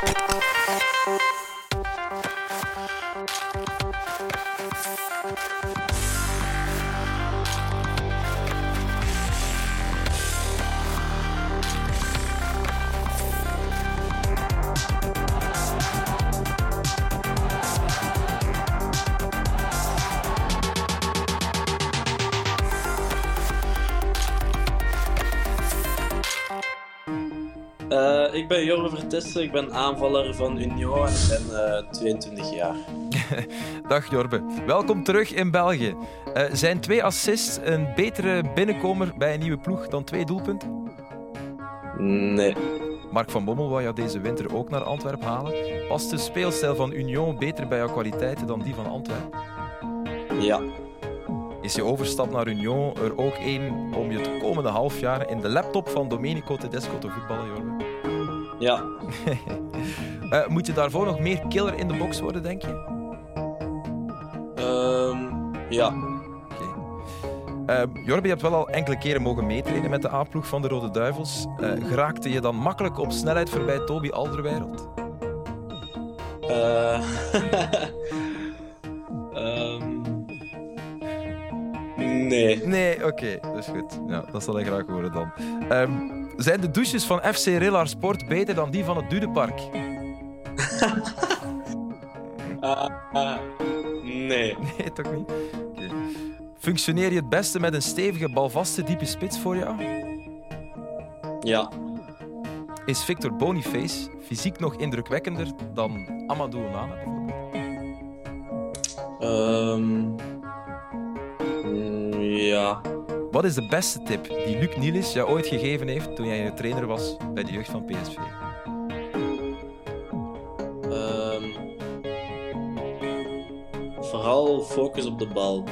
Uh, ik ben Jorre Vertessen, ik ben aanvaller van Union en ik ben uh, 22 jaar. Dag Jorbe, welkom terug in België. Uh, zijn twee assists een betere binnenkomer bij een nieuwe ploeg dan twee doelpunten? Nee. Mark van Bommel wou jou deze winter ook naar Antwerpen halen. Past de speelstijl van Union beter bij jouw kwaliteiten dan die van Antwerpen? Ja. Is je overstap naar Union er ook één om je het komende half jaar in de laptop van Domenico Tedesco te voetballen, Jorbe? Ja. uh, moet je daarvoor nog meer killer in de box worden, denk je? Um, ja. Okay. Uh, Jorbe, je hebt wel al enkele keren mogen meetrainen met de A-ploeg van de Rode Duivels. Uh, geraakte je dan makkelijk op snelheid voorbij Toby Alderweireld? Uh, um, nee. Nee, oké. Okay. Dat is goed. Ja, dat zal ik graag horen dan. Um, zijn de douches van FC Rillar Sport beter dan die van het Dudepark? uh, uh, nee. Nee, toch niet? Okay. Functioneer je het beste met een stevige, balvaste, diepe spits voor jou? Ja. Is Victor Boniface fysiek nog indrukwekkender dan Amadou Onana bijvoorbeeld? Um, ja. Wat is de beste tip die Luc Nielis jou ooit gegeven heeft toen jij trainer was bij de jeugd van PSV? Um, vooral focus op de bal.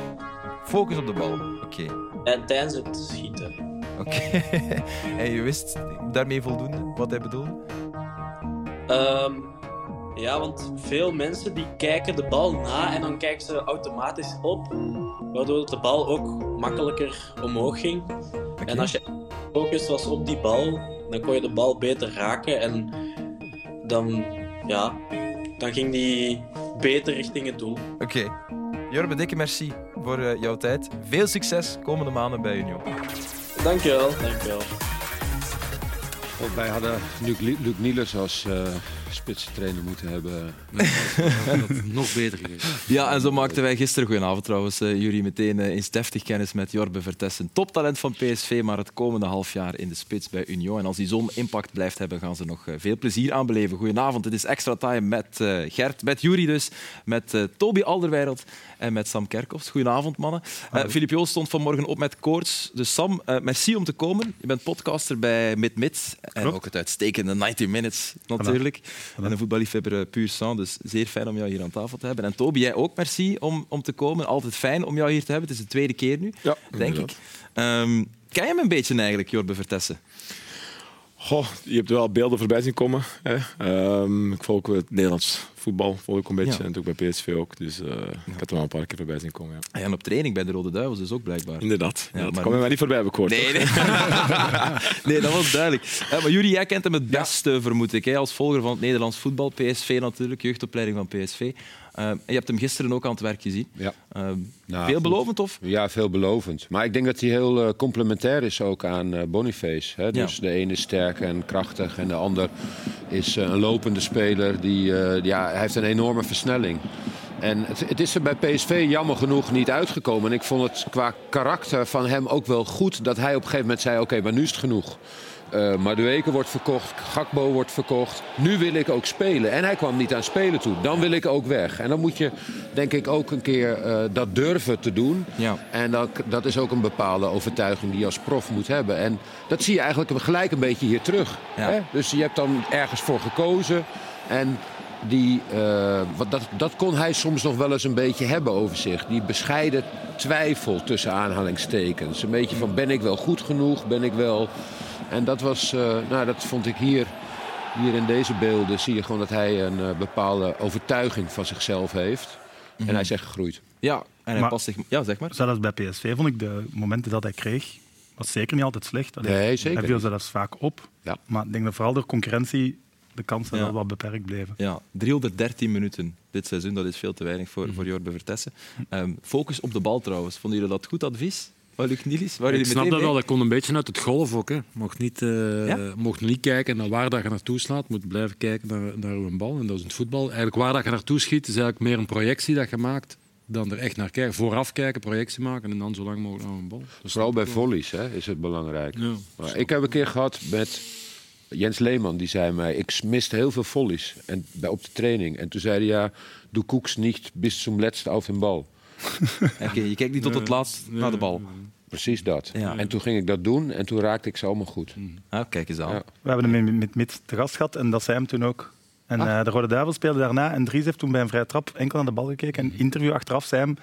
Focus op de bal, oké. Okay. En tijdens het schieten. Oké. Okay. en je wist daarmee voldoende wat hij bedoelde? Um, ja, want veel mensen die kijken de bal na en dan kijken ze automatisch op, waardoor de bal ook makkelijker omhoog ging. Okay. En als je focus was op die bal, dan kon je de bal beter raken en dan, ja, dan ging die beter richting het doel. Oké. Okay. Jorbe, dikke merci voor uh, jouw tijd. Veel succes komende maanden bij Union. Dankjewel, dankjewel. Want wij hadden Luc, Luc Niels als uh, spitsentrainer moeten hebben. dat nog beter geweest. Ja, en zo maakten wij gisteren, goedenavond trouwens, uh, Jury, meteen uh, eens deftig kennis met Jorbe Vertessen. Toptalent van PSV, maar het komende half jaar in de spits bij Union. En als die zo'n impact blijft hebben, gaan ze nog veel plezier aan beleven. Goedenavond, het is extra time met Gert, met Jury dus, met Toby Alderweireld en met Sam Kerkhoffs. Goedenavond, mannen. Filip Joos stond vanmorgen op met koorts. Dus Sam, merci om te komen. Je bent podcaster bij Mid Mid. En ook het uitstekende 90 Minutes natuurlijk. En een voetballiefhebber puur sang. Dus zeer fijn om jou hier aan tafel te hebben. En Toby, jij ook merci om, om te komen. Altijd fijn om jou hier te hebben. Het is de tweede keer nu, ja, denk ik. Um, ken je hem een beetje eigenlijk, Jorbe Vertessen? Goh, je hebt wel beelden voorbij zien komen. Hè. Um, ik volg het Nederlands voetbal volg ik een beetje. Ja. En ook bij PSV ook. Dus uh, ja. ik had er wel een paar keer voorbij zien komen. Ja. En op training bij de Rode Duivels dus ook blijkbaar. Inderdaad. Ja, dat maar... kwam je maar niet voorbij, heb ik gehoord. Nee, nee. nee, dat was duidelijk. Ja, maar Jury, jij kent hem het beste, vermoed ik. Hè? Als volger van het Nederlands voetbal. PSV natuurlijk, jeugdopleiding van PSV. Uh, je hebt hem gisteren ook aan het werk gezien. Ja. Uh, nou, veelbelovend of? Ja, veelbelovend. Maar ik denk dat hij heel uh, complementair is ook aan Boniface. Hè? Dus ja. de ene is sterk en krachtig en de ander is een lopende speler. Die, ja, hij heeft een enorme versnelling. En het, het, is er bij PSV jammer genoeg niet uitgekomen. En ik vond het qua karakter van hem ook wel goed dat hij op een gegeven moment zei: Oké, okay, maar nu is het genoeg. Uh, Madueke wordt verkocht, Gakbo wordt verkocht. Nu wil ik ook spelen. En hij kwam niet aan spelen toe. Dan wil ik ook weg. En dan moet je, denk ik, ook een keer uh, dat durven te doen. Ja. En dat, dat is ook een bepaalde overtuiging die je als prof moet hebben. En dat zie je eigenlijk gelijk een beetje hier terug. Ja. Hè? Dus je hebt dan ergens voor gekozen. En die, uh, wat dat, dat kon hij soms nog wel eens een beetje hebben over zich. Die bescheiden twijfel tussen aanhalingstekens. Een beetje van ben ik wel goed genoeg? Ben ik wel... En dat was, uh, nou dat vond ik hier, hier in deze beelden zie je gewoon dat hij een uh, bepaalde overtuiging van zichzelf heeft. En hij is echt gegroeid. Ja, en hij maar, past zich. Ja, zeg maar. Zelfs bij PSV vond ik de momenten dat hij kreeg, was zeker niet altijd slecht. Allee, nee, zeker. Hij viel zelfs vaak op. Ja. Maar ik denk dat vooral de concurrentie de kansen Ja. wel wat beperkt bleven. Ja, 313 minuten dit seizoen, dat is veel te weinig voor, Mhm. voor Jorbe Vertessen. Ehm, focus op de bal trouwens. Vonden jullie dat goed advies? Luc? Waren Ik snap dat wel, dat komt een beetje uit het golf ook. Hè. Mocht, niet, eh, Ja? mocht niet kijken naar waar dat je naartoe slaat, moet blijven kijken naar, naar je bal. En dat is in het voetbal. Eigenlijk waar dat je naartoe schiet, is eigenlijk meer een projectie dat je maakt dan er echt naar kijken. Vooraf kijken, projectie maken en dan zo lang mogelijk naar een bal. Dat Vooral bij wel. volleys hè, is het belangrijk. Ja. Maar ik heb een keer gehad met Jens Leeman, die zei mij... ik miste heel veel volleys en, bij, op de training. En toen zei hij, ja, du guckst niet bis zum letzten auf den Ball. Oké, je kijkt niet tot het laatst naar de bal. Precies dat. Ja. En toen ging ik dat doen en toen raakte ik ze allemaal goed. Ah, kijk eens aan. Ja. We hebben hem met, met Mits te gast gehad en dat zei hem toen ook. En eh, de Rode Duivel speelde daarna en Dries heeft toen bij een vrije trap enkel naar de bal gekeken. En in een interview achteraf zei hem,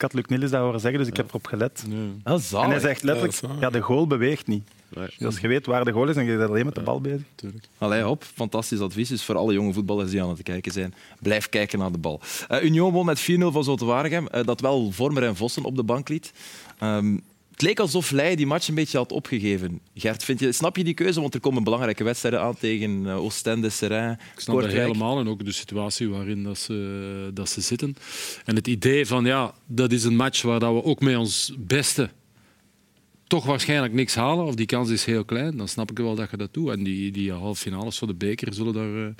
ik had Luc Niels dat horen zeggen, dus ik heb erop gelet. Ah, En hij zegt letterlijk, Ja, de goal beweegt niet. Nee. Dus als je weet waar de goal is, dan ben je alleen met de bal bezig. Tuurlijk. Allee, hop, fantastisch advies. Dus voor alle jonge voetballers die aan het kijken zijn, blijf kijken naar de bal. Eh, Union won met 4-0 van Zulte Waregem, eh, dat wel Vormer en Vossen op de bank liet. Ehm, het leek alsof Leij die match een beetje had opgegeven. Gert, vind je, snap je die keuze? Want er komen belangrijke wedstrijden aan tegen eh, Oostende, Serrain, Ik snap dat helemaal en ook de situatie waarin dat ze, dat ze zitten. En het idee van ja, dat is een match waar dat we ook met ons beste toch waarschijnlijk niks halen, of die kans is heel klein, dan snap ik wel dat je dat doet. En die, die halve finales voor de beker zullen daar eh,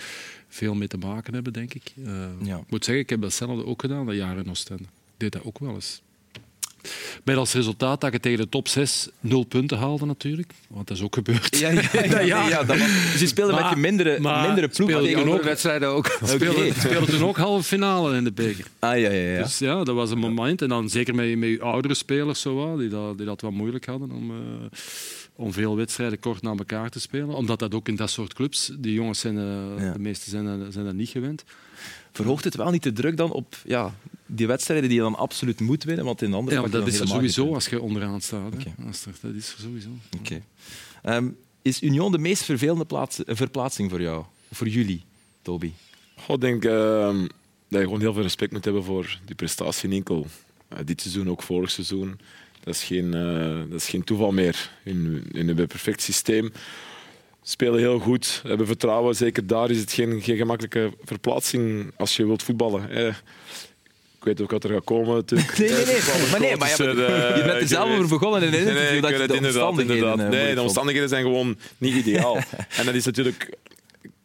veel mee te maken hebben, denk ik. Eh, Ja. Ik moet zeggen, ik heb datzelfde ook gedaan dat jaar in Oostende. Ik deed dat ook wel eens. Met als resultaat dat je tegen de top 6 nul punten haalde natuurlijk. Want dat is ook gebeurd. Ja, ja, ja, ja, ja, dat was- dus je speelde met je mindere, maar mindere ploeg speelde tegen ook. wedstrijden ook. Speelde, speelde toen ook halve finale in de beker. Ah, ja, ja, ja. Dus ja, dat was een moment. En dan zeker met, met je oudere spelers zo, die, dat, die dat wat moeilijk hadden om, eh, om veel wedstrijden kort na elkaar te spelen. Omdat dat ook in dat soort clubs, die jongens zijn, eh, Ja. de meeste zijn, dat- zijn dat niet gewend. Verhoogt het wel niet de druk dan op ja, die wedstrijden die je dan absoluut moet winnen? Want in de andere Ja, pak maar je dat is er sowieso als je onderaan staat. Dat is er sowieso. Ehm, is Union de meest vervelende plaats, eh, verplaatsing voor jou? Voor jullie, Toby? Ik denk ehm, dat je gewoon heel veel respect moet hebben voor die prestatie in Inkel. Eh, dit seizoen, ook vorig seizoen. Dat is geen, eh, dat is geen toeval meer. In, in een perfect systeem. Spelen heel goed, hebben vertrouwen. Zeker daar is het geen, geen gemakkelijke verplaatsing als je wilt voetballen. hè. Ik weet ook wat er gaat komen natuurlijk. Nee, nee, nee. Eh, Maar nee, maar je bent er zelf over begonnen in een Nee, interview nee, ik dat je de inderdaad, omstandigheden inderdaad. eh, Nee, de omstandigheden zijn gewoon niet ideaal. en dat is natuurlijk...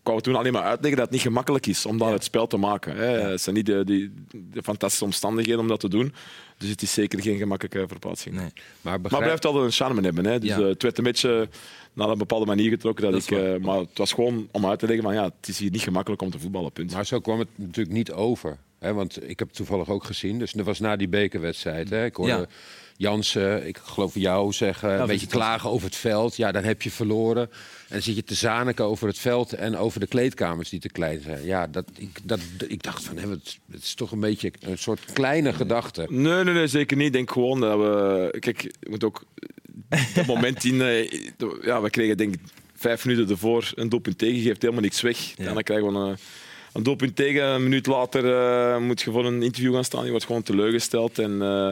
Ik wou toen alleen maar uitleggen dat het niet gemakkelijk is om daar het spel te maken. Hè. Het zijn niet de, die, de fantastische omstandigheden om dat te doen. Dus het is zeker geen gemakkelijke verplaatsing. Nee. Maar begrijp, het blijft altijd een charme hebben. Hè. Dus Ja. eh, het werd een beetje naar een bepaalde manier getrokken. Dat ik, eh, maar het was gewoon om uit te leggen van ja, het is hier niet gemakkelijk om te voetballen. Punt. maar zo kwam het natuurlijk niet over. Hè? Want ik heb het toevallig ook gezien. Dus dat was na die bekerwedstrijd. Hè? Ik hoorde Ja. Jansen, ik geloof jou zeggen, een beetje klagen over het veld. Ja, dan heb je verloren. En dan zit je te zaniken over het veld en over de kleedkamers die te klein zijn. Ja, dat, ik, dat, ik dacht van, hè, het, het is toch een beetje een soort kleine gedachte. Nee, nee, nee, zeker niet. Ik denk gewoon dat we. Kijk, je moet ook dat moment in. eh, Ja, we kregen denk ik vijf minuten ervoor een doelpunt tegen. Geeft helemaal niks weg. Ja. Dan krijgen we een, een doelpunt tegen. Een minuut later eh, moet je voor een interview gaan staan. Je wordt gewoon teleurgesteld. En, eh,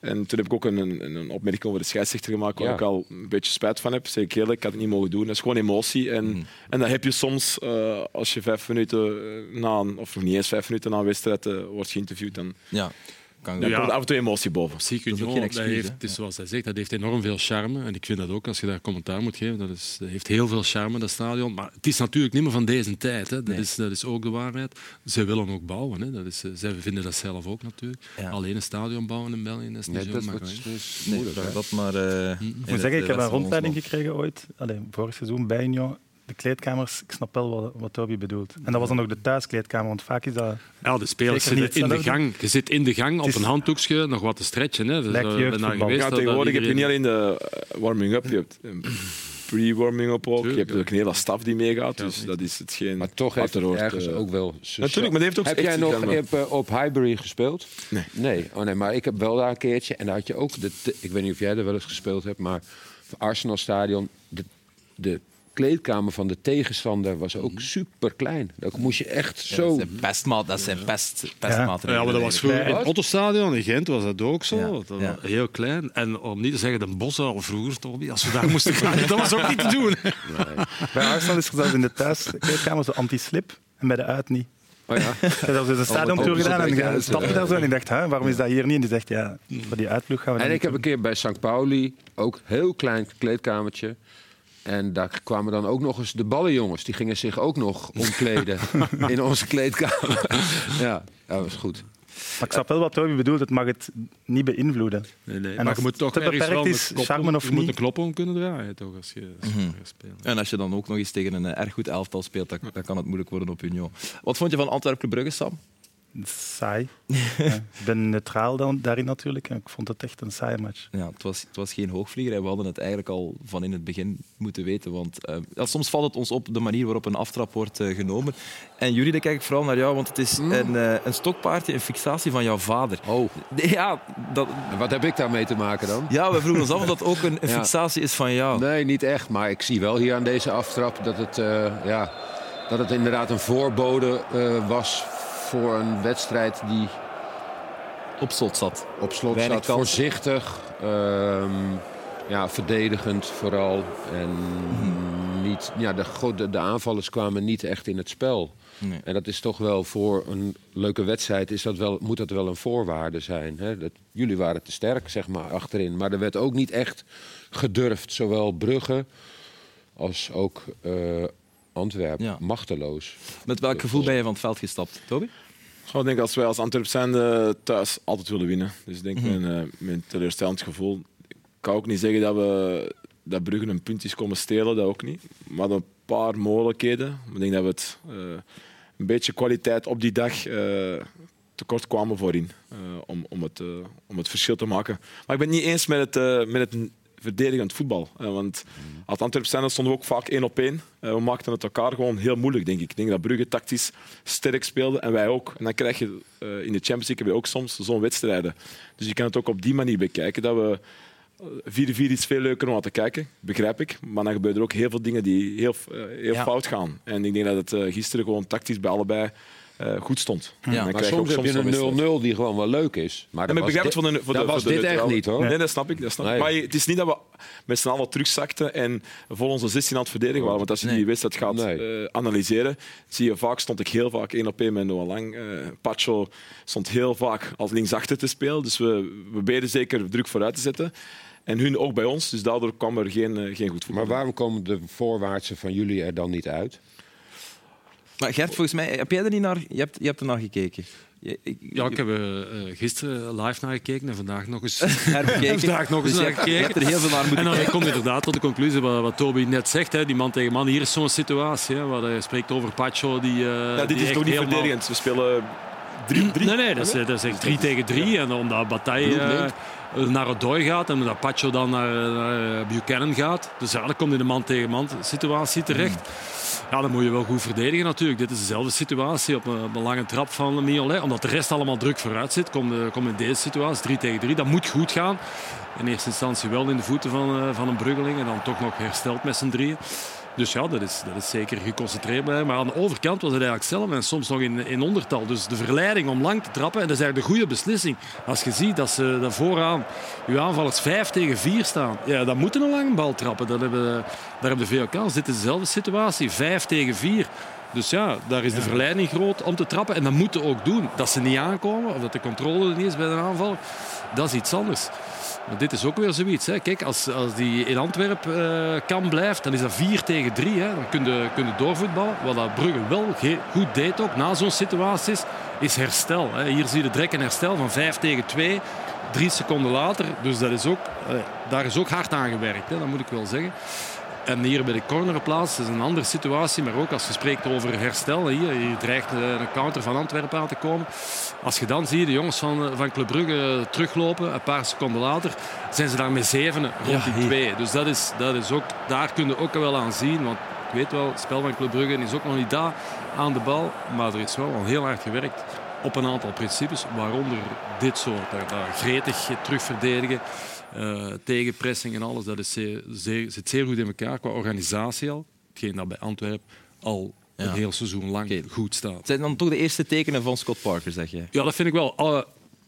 en toen heb ik ook een, een, een opmerking over de scheidsrechter gemaakt. Waar Ja. ik al een beetje spijt van heb. Zeg ik eerlijk, ik had het niet mogen doen. Dat is gewoon emotie. En, Mhm. en dat heb je soms eh, als je vijf minuten na een, of nog niet eens vijf minuten na een wedstrijd wordt geïnterviewd. Dan, Ja, kan Ja. komt af en toe emotie boven. Psych Dat excuus, heeft, het is zoals hij zegt, dat heeft enorm veel charme. En ik vind dat ook, als je daar commentaar moet geven, dat, is, dat heeft heel veel charme, dat stadion. Maar het is natuurlijk niet meer van deze tijd. Hè. Dat, Nee. is, dat is ook de waarheid. Ze willen ook bouwen. Hè. Dat is, eh, zij vinden dat zelf ook natuurlijk. Ja. Alleen een stadion bouwen in België dat is niet Nee, zo dat makkelijk. dus Nee, moeilijk. dat maar. eh, Ik moet zeggen, ik heb een rondleiding gekregen ooit, Allee, vorig seizoen bij Union. De kleedkamers, ik snap wel wat, wat Toby bedoelt. En dat was dan ook de thuiskleedkamer, want vaak is dat... Ja, de spelers zitten in de gang. Je zit in de gang op een handdoekje nog wat te stretchen. Hè. Dus, eh, geweest Ja, tegenwoordig heb je niet alleen de eh, warming-up, je hebt pre-warming-up ook. Je hebt ook een hele staf die meegaat, dus dat is hetgeen. Maar toch heeft het er ergens eh. ook wel... Natuurlijk, maar die heeft ook Heb jij nog heb, op Highbury gespeeld? Nee. Nee, oh nee, maar ik heb wel daar een keertje. En daar had je ook, de, ik weet niet of jij er wel eens gespeeld hebt, maar Arsenal Stadion, de, de kleedkamer van de tegenstander was ook super klein. Dat moest je echt Ja, zo. dat zijn pestmaat, dat zijn pest, pestmaten. Ja, maar dat was vroeger in het Otto-stadion in Gent was dat ook zo. Ja, Dat was ja. Heel klein. En om niet te zeggen de bossen of vroeger, Toby, als we daar moesten gaan, dat was ook niet te doen. Bij Arsenal is er zelfs in de thuiskleedkamer zo anti-slip en bij de uit niet. Oh ja. Heb zelfs eens een stadiontour open gedaan en ik stapte daar zo en ik dacht, hè, waarom is dat hier niet? En die zegt, ja, voor die uitvlucht gaan we dat En ik heb een keer bij St. Pauli ook heel klein kleedkamertje. En daar kwamen dan ook nog eens de ballenjongens. Die gingen zich ook nog omkleden in onze kleedkamer. ja, dat was goed. Maar ik snap wel wat Toby bedoelt, het mag het niet beïnvloeden. Nee, nee. En Maar je moet toch te beperkt is, of je moet niet? een knop om kunnen draaien toch, als je, als je gaat spelen. En als je dan ook nog eens tegen een eh, erg goed elftal speelt, dan, dan kan het moeilijk worden op Union. Wat vond je van Antwerpen Brugge, Sam? Saai. Ja, ik ben neutraal dan, daarin natuurlijk. En ik vond het echt een saaie match. Ja, het, was, het was geen hoogvlieger en we hadden het eigenlijk al van in het begin moeten weten. Want eh, ja, soms valt het ons op de manier waarop een aftrap wordt eh, genomen. En jullie, daar kijk ik vooral naar jou, want het is een, eh, een stokpaardje, een fixatie van jouw vader. Oh, Ja, dat, en wat heb ik daarmee te maken dan? ja we vroegen ons af of dat ook een, een Ja. fixatie is van jou. Nee, niet echt. Maar ik zie wel hier aan deze aftrap dat het, eh, ja, dat het inderdaad een voorbode eh, was voor een wedstrijd die Op slot zat. op slot Weinig zat. Voorzichtig, ehm, ja, verdedigend vooral. En niet, ja, de, de, de aanvallers kwamen niet echt in het spel. Nee. En dat is toch wel voor een leuke wedstrijd is dat wel, moet dat wel een voorwaarde zijn. Hè? Dat, jullie waren te sterk, zeg maar, achterin. Maar er werd ook niet echt gedurfd. Zowel Brugge als ook eh, Antwerpen. Ja. Machteloos. Met welk gevoel ben je van het veld gestapt, Toby? Ik denk als wij als Antwerp zijn eh, thuis altijd willen winnen. Dus ik denk een, met een teleurstellend gevoel. Ik kan ook niet zeggen dat we dat Brugge een punt is komen stelen, dat ook niet. Maar een paar mogelijkheden. Ik denk dat we het eh, een beetje kwaliteit op die dag eh, tekort kwamen voorin. eh, om, om, het, eh, om het verschil te maken. Maar ik ben het niet eens met het, eh, met het verdedigend voetbal. Eh, want als Antwerp zijn, dan stonden we ook vaak één op één. Eh, we maakten het elkaar gewoon heel moeilijk, denk ik. Ik denk dat Brugge tactisch sterk speelde en wij ook. En dan krijg je eh, in de Champions League ook soms zo'n wedstrijden. Dus je kan het ook op die manier bekijken. Dat we eh, 4-4 is veel leuker om aan te kijken, begrijp ik. Maar dan gebeuren er ook heel veel dingen die heel, heel Ja. fout gaan. En ik denk dat het gisteren gewoon tactisch bij allebei eh, goed stond. Dan Maar soms heb je een 0-0 die gewoon wel leuk is. Maar Ja, dat was dit- voor de, voor dat de, was voor de dit echt niet, hoor. Nee, dat snap ik. Dat snap ik. Maar het is niet dat we met z'n allen terugzakten en vol onze 16 aan het verdedigen waren. Want als je Nee. die wedstrijd gaat Nee. eh, analyseren, zie je vaak, stond ik heel vaak één op één met Noah Lang. Eh Pacho stond heel vaak als linksachter te spelen. Dus we, we zeker druk vooruit te zetten. En hun ook bij ons. Dus daardoor kwam er geen, geen goed voetbal. Maar waarom komen de voorwaartse van jullie er dan niet uit? Maar Gert, volgens mij, heb jij er niet naar... Je hebt, je hebt er naar gekeken. Je, ik, Ja, ik heb er eh, gisteren live naar gekeken en vandaag nog eens vandaag nog eens Dus naar je gekeken. hebt er heel veel naar moeten En dan komt inderdaad tot de conclusie wat, wat Toby net zegt. Hè, die man tegen man. Hier is zo'n situatie. Hè, waar hij spreekt over Pacho. Die, eh, ja, dit die is toch niet helemaal- verdedigend. We spelen 3 op 3. Nee, nee, dat is, dat is echt 3 tegen 3. En omdat Bataille eh, naar Odoi gaat en omdat Pacho dan naar, naar Buchanan gaat. Dus ja, dan komt in de man-tegen-man situatie terecht. Ja, dan moet je wel goed verdedigen natuurlijk. Dit is dezelfde situatie op een, lange trap van Miolet. Omdat de rest allemaal druk vooruit zit, komt eh, komt in deze situatie 3 tegen 3. Dat moet goed gaan. In eerste instantie wel in de voeten van, eh, van een Bruggeling en dan toch nog hersteld met z'n drieën. Dus ja, dat is, dat is zeker geconcentreerd blijven. Maar aan de overkant was het eigenlijk hetzelfde en soms nog in, in ondertal. Dus de verleiding om lang te trappen, en dat is eigenlijk de goede beslissing. Als je ziet dat ze daar vooraan, uw aanvallers 5 tegen 4 staan, ja, dan moeten een lange bal trappen. Dat hebben, daar hebben veel kans. Dit is dezelfde situatie, 5 tegen 4. Dus ja, daar is de verleiding groot om te trappen. En dat moeten ook doen. Dat ze niet aankomen, of dat de controle er niet is bij een aanval, dat is iets anders. Maar dit is ook weer zoiets. Hè. Kijk, als, als die in Antwerpen eh, kan blijft, dan is dat 4 tegen 3. Hè. Dan kun je, kun je doorvoetballen. Wat dat Brugge wel goed deed ook, na zo'n situaties, is herstel. Hè. Hier zie je direct een herstel van 5 tegen 2. Drie seconden later. Dus dat is ook, eh, daar is ook hard aan gewerkt, hè. dat moet ik wel zeggen. En hier bij de cornerplaats is een andere situatie. Maar ook als je spreekt over herstel. Hier, hier dreigt een counter van Antwerpen aan te komen. Als je dan ziet de jongens van, van Club Brugge teruglopen. Een paar seconden later zijn ze daar met zevenen rond die twee. Dus dat is, dat is ook, daar kun je ook wel aan zien. Want ik weet wel, het spel van Club Brugge is ook nog niet daar aan de bal. Maar er is wel al heel hard gewerkt op een aantal principes. Waaronder dit soort. Daar, daar gretig terugverdedigen. Eh tegenpressing en alles. Dat is zeer, zeer, zit zeer goed in elkaar qua organisatie al. hetgeen dat bij Antwerpen al Ja. een heel seizoen lang goed staat. Zijn dan toch de eerste tekenen van Scott Parker, zeg je? Ja, dat vind ik wel.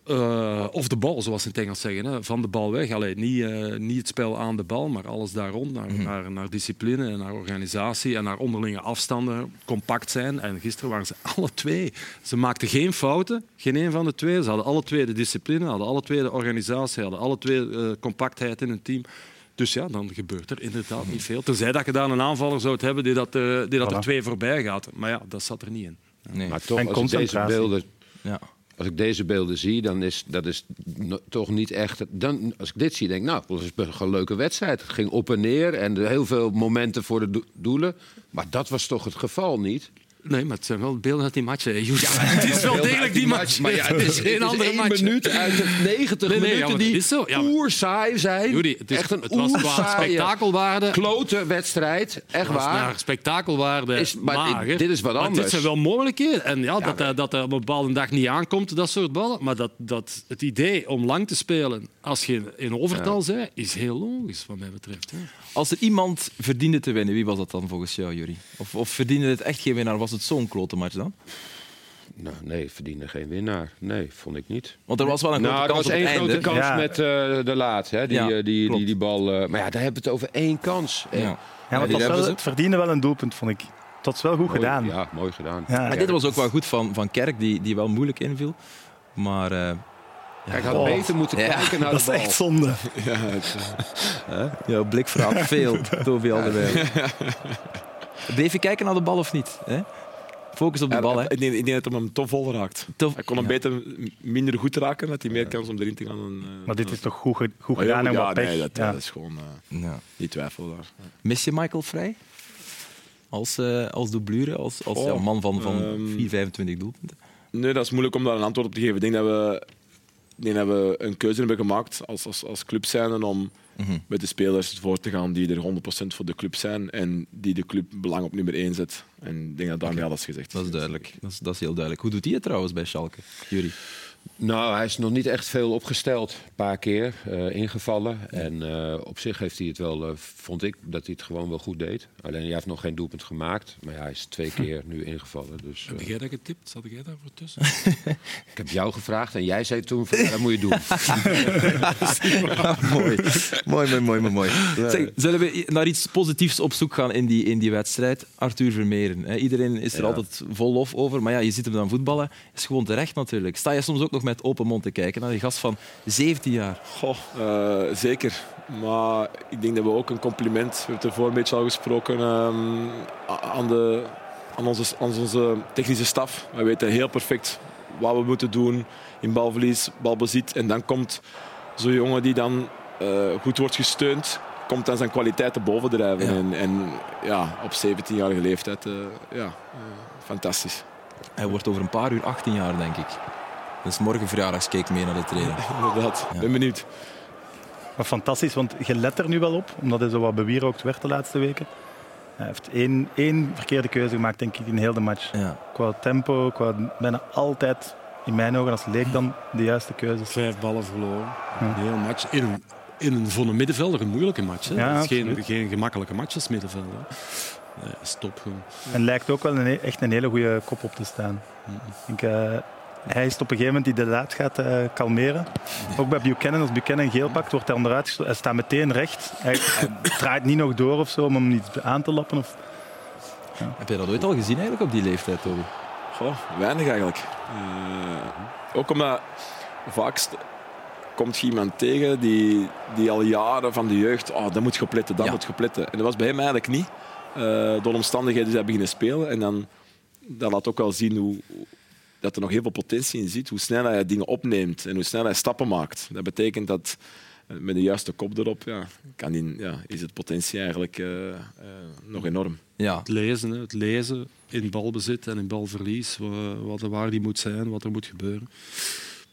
Uh, of de bal, zoals ze in het Engels zeggen. Hè. Van de bal weg. Allee, niet, uh, niet het spel aan de bal, maar alles daar rond. Naar, Mhm. naar, naar discipline en naar organisatie en naar onderlinge afstanden. Compact zijn. En gisteren waren ze alle twee. Ze maakten geen fouten. Geen een van de twee. Ze hadden alle twee de discipline, hadden alle twee de organisatie, hadden alle twee uh, compactheid in hun team. Dus ja, dan gebeurt er inderdaad niet veel. Tenzij dat je daar een aanvaller zou hebben die dat, uh, die dat Voilà. er twee voorbij gaat. Maar ja, dat zat er niet in. Nee. Maar toch, En als deze beelden Ja. Als ik deze beelden zie, dan is dat is toch niet echt. Dan, als ik dit zie, denk ik, nou, dat is een leuke wedstrijd. Het ging op en neer en heel veel momenten voor de do- doelen. Maar dat was toch het geval niet? Nee, maar het zijn wel beelden uit die match. hè, Joes. het is wel degelijk die match. Maar ja, het is, het is een andere één match. minuut uit de 90 Nee, nee, ja, minuten maar die is zo. Ja, maar- oerzaai zijn. Het, is, echt een het was qua spektakelwaarde. klote wedstrijd. Echt was waar. naar spektakelwaarde Is- maar mager. dit- dit is wat Maar anders. dit zijn wel mogelijkheden. En ja, dat, maar- hij- dat er op een bepaalde dag niet aankomt, dat soort ballen. Maar dat, dat het idee om lang te spelen als je in overtal bent, is heel logisch, wat mij betreft. Hè. Als er iemand verdiende te winnen, wie was dat dan volgens jou, Jury? Of, of verdiende het echt geen winnaar? Was het zo'n klote match dan? Nou, nee, verdiende geen winnaar. Nee, vond ik niet. Want er was wel een Nou, grote er kans was op het één einde. grote kans Ja. met eh, de laat. Hè? Die, Ja, eh, die, die, die bal. eh, maar ja, daar hebben we het over één kans. Ja. Ja, Ja, maar het, was wel, verdiende wel een doelpunt, vond ik. Dat is wel goed mooi, gedaan. Ja, mooi gedaan. Ja, Maar dit was ook wel goed van, van Kerk, die, die wel moeilijk inviel. Maar eh, Kijk, had Oh. beter moeten Ja, kijken naar Dat de is bal. echt zonde. Ja, het, hè, jouw blik verraadt veel, Toby Alderweireld. Bleef je kijken naar de bal of niet? Hè? Focus op de bal. Hè? Ik denk, ik denk dat hij hem toch vol raakt. Tof- Hij kon hem Ja. beter minder goed raken, dat hij meer kans om erin te gaan. Dan, eh, Maar dit is toch goed, goed gedaan en ja, wat pech. nee, dat, Ja. dat is gewoon eh, Ja. niet twijfelbaar. Mis je Michael Vrij? Als, eh als doublure, als, als Oh, ja, man van, van ehm, 4, 25 doelpunten? Nee, dat is moeilijk om daar een antwoord op te geven. Ik denk dat we, ik denk dat we een keuze hebben gemaakt als, als, als club zijn om Met de spelers voor te gaan die er 100% voor de club zijn en die de club belang op nummer 1 zet. En ik denk dat daarmee alles gezegd Dat is duidelijk. Dat is, dat is heel duidelijk. Hoe doet hij het trouwens bij Schalke, Jury? Nou, hij is nog niet echt veel opgesteld. Een paar keer eh, ingevallen. En eh, op zich heeft hij het wel, eh, vond ik, dat hij het gewoon wel goed deed. Alleen hij heeft nog geen doelpunt gemaakt. Maar ja, hij is twee keer nu ingevallen. Dus, Heb jij dat getipt? Zat jij daarvoor tussen? ik heb jou gevraagd en jij zei toen, van, ja, dat moet je doen. mooi. mooi, mooi, mooi, mooi. mooi. Zeg, zullen we naar iets positiefs op zoek gaan in die, in die wedstrijd? Arthur Vermeeren. Hè? Iedereen is er Ja. altijd vol lof over. Maar ja, je ziet hem dan voetballen. Is gewoon terecht natuurlijk. Sta je soms ook nog met open mond te kijken naar die gast van 17 jaar? Goh, eh, zeker. Maar ik denk dat we ook een compliment, we hebben het ervoor een beetje al gesproken, ehm, aan, de, aan, onze, aan onze technische staf. Wij weten heel perfect wat we moeten doen in balverlies, balbezit. En dan komt zo'n jongen die dan eh, goed wordt gesteund, komt dan zijn kwaliteiten bovendrijven. Ja. En, en ja, op 17-jarige leeftijd, eh, ja, fantastisch. Hij wordt over een paar uur 18 jaar, denk ik. Dus morgen verjaardagscake mee naar de trainer. Inderdaad, Ja. ben benieuwd. Maar fantastisch, want je let er nu wel op, omdat hij zo wat bewierookt werd de laatste weken. Hij heeft één, één verkeerde keuze gemaakt, denk ik, in heel de match. Ja. Qua tempo, qua bijna altijd, in mijn ogen als leek dan, de juiste keuzes. Vijf ballen verloren. Ja. Een heel match. In een, in een, voor een middenvelder een moeilijke match. Hè. Ja, dat is geen, absoluut. geen gemakkelijke match als middenvelder. Nee, stop gewoon. En lijkt ook wel een, echt een hele goede kop op te staan. Ik denk, eh, hij is op een gegeven moment die de laat gaat eh, kalmeren. Ook bij Buchanan, als Buchanan geel pakt, wordt hij onderuit gestoten. Hij staat meteen recht. Hij, hij draait niet nog door of zo om hem niet aan te lappen. Of... Heb je dat ooit al gezien eigenlijk op die leeftijd, Toby? Goh, weinig eigenlijk. Eh, ook omdat vaak komt je iemand tegen die, die al jaren van de jeugd, oh, dat moet gepletten, dat Ja. moet gepletten. En dat was bij hem eigenlijk niet. Eh, door omstandigheden is hij beginnen spelen. En dan dat laat ook wel zien hoe, dat er nog heel veel potentie in zit. Hoe snel hij dingen opneemt en hoe snel hij stappen maakt. Dat betekent dat eh, met de juiste kop erop ja, kan die, ja, is het potentie eigenlijk eh, eh, nog enorm. Ja, Het lezen, hè. het lezen in balbezit en in balverlies. wa- Wat, waar die moet zijn, wat er moet gebeuren.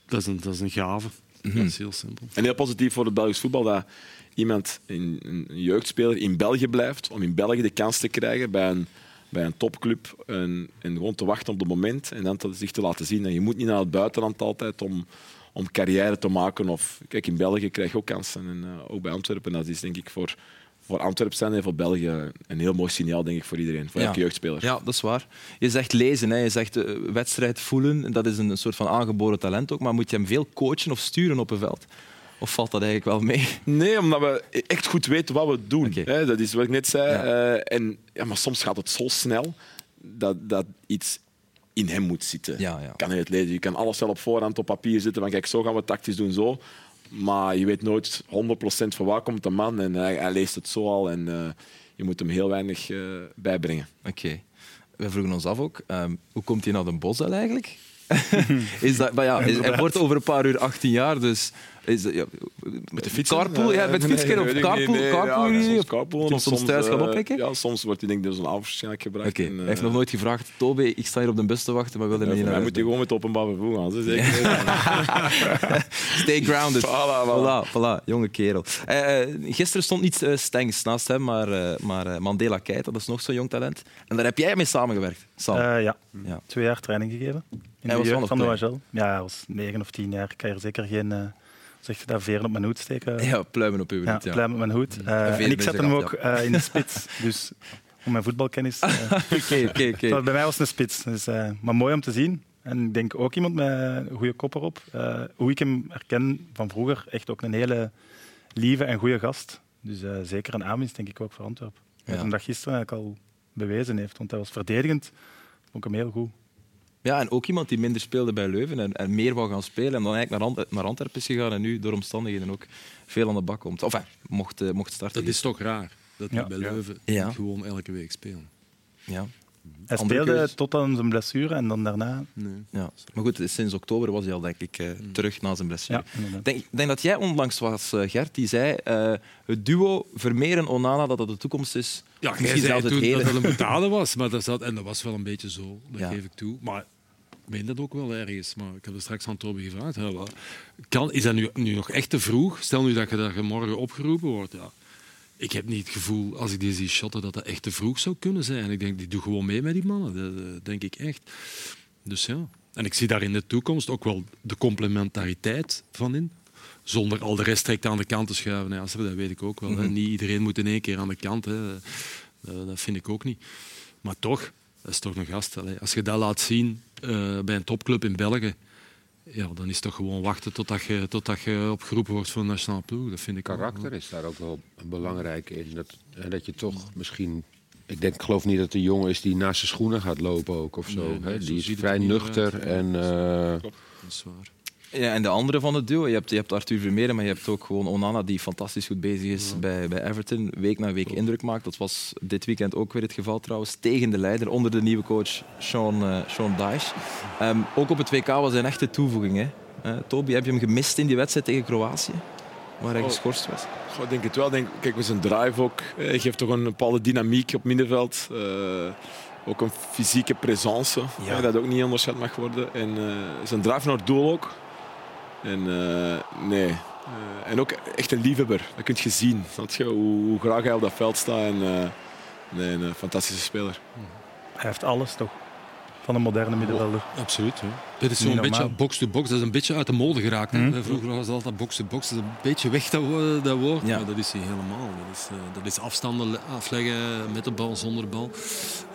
Dat is een, dat is een gave. Dat is heel simpel. En heel positief voor het Belgisch voetbal dat iemand, een, een jeugdspeler, in België blijft om in België de kans te krijgen bij een, bij een topclub en, en gewoon te wachten op het moment en dan te, zich te laten zien. En je moet niet naar het buitenland altijd om, om carrière te maken. Of, kijk, in België krijg je ook kansen. En eh, ook bij Antwerpen, dat is denk ik voor, voor Antwerpen zijn en voor België een heel mooi signaal, denk ik, voor iedereen. Voor Ja. elke jeugdspeler. Ja, dat is waar. Je zegt lezen, hè. je zegt eh, wedstrijd voelen. Dat is een soort van aangeboren talent ook. Maar moet je hem veel coachen of sturen op een veld? Of valt dat eigenlijk wel mee? Nee, omdat we echt goed weten wat we doen. Hè, dat is wat ik net zei. Ja. Eh, en, ja, maar soms gaat het zo snel dat, dat iets in hem moet zitten. Ja, ja. Je kan het lezen. Je kan alles wel op voorhand op papier zetten. Van kijk, zo gaan we tactisch doen, zo. Maar je weet nooit 100% van waar komt de man. En hij, hij leest het zo al. En eh, je moet hem heel weinig eh, bijbrengen. Oké. We vroegen ons af ook, ehm, hoe komt hij naar de bos eigenlijk? is dat, maar ja, is- hij wordt over een paar uur 18 jaar, dus... Is, dat- ja, Met de fietsen? Carpool, ja, met fietsen nee, of carpool. Nee, carpool, ja, soms carpool, of hij soms thuis gaan eh, oppikken? Ja, soms wordt hij denk ik door zijn ouders waarschijnlijk gebracht. Oké, En, hij heeft eh, nog nooit gevraagd, Toby, ik sta hier op de bus te wachten, maar wil er ja, niet naar huis moet hij gewoon met openbaar vervoer gaan. Zo zeker. Stay grounded. Voilà, Voilà, voilà, jonge kerel. Eh, eh, gisteren stond niet eh, Stengs naast hem, maar, eh, maar eh, Mandela Keita, dat is nog zo'n jong talent. En daar heb jij mee samengewerkt, Sam. Eh, ja. Ja. twee jaar training gegeven. In Hij de was van de. OHL. Ja, hij was negen of tien jaar. Ik kan er zeker geen uh, zeg je dat, veren op mijn hoed steken. ja, pluimen op uw hoed, ja. pluim op mijn hoed. Eh, En ik zijn hem ook eh, in de spits. Dus om mijn voetbalkennis. eh, Oké, oké, oké. Bij mij was het een spits. Dus, maar mooi om te zien. En ik denk ook iemand met een goede kop erop. Hoe ik hem herken van vroeger, echt ook een hele lieve en goede gast. Dus zeker een aanwinst, denk ik ook voor Antwerpen. Ja. Wat hem dat gisteren eigenlijk al bewezen heeft. Want hij was verdedigend. Vond ik hem heel goed. Ja, en ook iemand die minder speelde bij Leuven en, en meer wou gaan spelen en dan eigenlijk naar, Ant naar Antwerpen is gegaan en nu door omstandigheden ook veel aan de bak komt. Of enfin, mocht, eh, mocht starten. Dat is toch raar dat hij Ja. bij Leuven Ja. gewoon elke week speelt. Ja. Hij Andere speelde tot aan zijn blessure en dan daarna... Nee. Ja. Maar goed, sinds oktober was hij al denk ik eh, terug na zijn blessure. Ja. Ik denk, denk dat jij onlangs was, eh, Gert, die zei eh, het duo Vermeeren-Onana dat dat de toekomst is. Ja, jij misschien zei zelfs het toen heden. dat het een betalen was, maar dat zat, en dat was wel een beetje zo, dat Ja. geef ik toe. Maar meen dat ook wel ergens. Maar ik heb er straks aan Toby gevraagd. Ja, kan, is dat nu, nu nog echt te vroeg? Stel nu dat je, je morgen opgeroepen wordt. Ja. Ik heb niet het gevoel, als ik die zie shotten, dat dat echt te vroeg zou kunnen zijn. Ik denk, die doe gewoon mee met die mannen. Dat, dat denk ik echt. Dus ja. En ik zie daar in de toekomst ook wel de complementariteit van in. Zonder al de rest direct aan de kant te schuiven. Ja, dat weet ik ook wel. hè. Niet iedereen moet in één keer aan de kant. Hè. Dat, vind ik ook niet. Maar toch, dat is toch een gast. Als je dat laat zien eh, bij een topclub in België, ja, dan is het toch gewoon wachten totdat je, totdat je opgeroepen wordt voor een nationaal ploeg. Dat vind ik Karakter is daar ook wel belangrijk in. Dat, dat je toch misschien. Ik denk, ik geloof niet dat een jongen is die naast zijn schoenen gaat lopen ook of zo. Nee, nee, hè. Die is vrij er nuchter uit. en eh, Dat is waar. Ja, en de andere van het duo, je hebt, je hebt Arthur Vermeeren, maar je hebt ook gewoon Onana die fantastisch goed bezig is bij, bij Everton. Week na week indruk maakt. Dat was dit weekend ook weer het geval trouwens. Tegen de leider, onder de nieuwe coach Sean, eh Sean Dyche. Ehm, ook op het WK was hij een echte toevoeging. Hè? Eh, Toby, heb je hem gemist in die wedstrijd tegen Kroatië? Waar hij Oh. geschorst was? Goh, ik denk het wel. Denk, kijk, met zijn drive ook. eh, Hij geeft toch een bepaalde dynamiek op middenveld. Ook een fysieke presence. Ja. dat ook niet onderschat mag worden. En zijn drive naar het doel ook. En eh, nee. Eh, en ook echt een liefhebber. Dat kun je zien. Je? Hoe, hoe graag hij op dat veld staat. En, eh, nee, een fantastische speler. Hij heeft alles toch? Van een moderne middenvelder. Absoluut. Ja. Dit is zo'n beetje box-to-box. Dat is een beetje uit de mode geraakt. hè. Mhm. Vroeger was het altijd box-to-box. Dat is een beetje weg, dat, wo- dat woord. Ja. Maar dat is hij helemaal. Dat is, eh, dat is afstanden le- afleggen met de bal, zonder bal.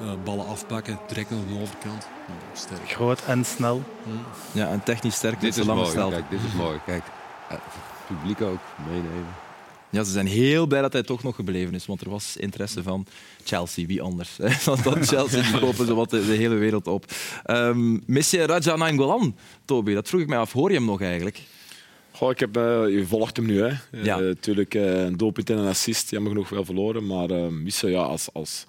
Eh, ballen afpakken, direct naar de overkant. Ja, sterk. Groot en snel. Ja, en technisch sterk. dit is mooi. stel. Kijk, dit is mooi. Kijk. Het publiek ook meenemen. Ja, ze zijn heel blij dat hij toch nog gebleven is, want er was interesse van Chelsea, wie anders. Want dat Chelsea die kopen de, de hele wereld op. Mis je Raja Nainggolan, Toby? Dat vroeg ik mij af. Hoor je hem nog eigenlijk? Goh, ik heb, eh, je volgt hem nu. Hè. Eh, Ja. natuurlijk eh, een doelpunt en een assist. Jammer genoeg wel verloren. Maar missen, ja, als, als,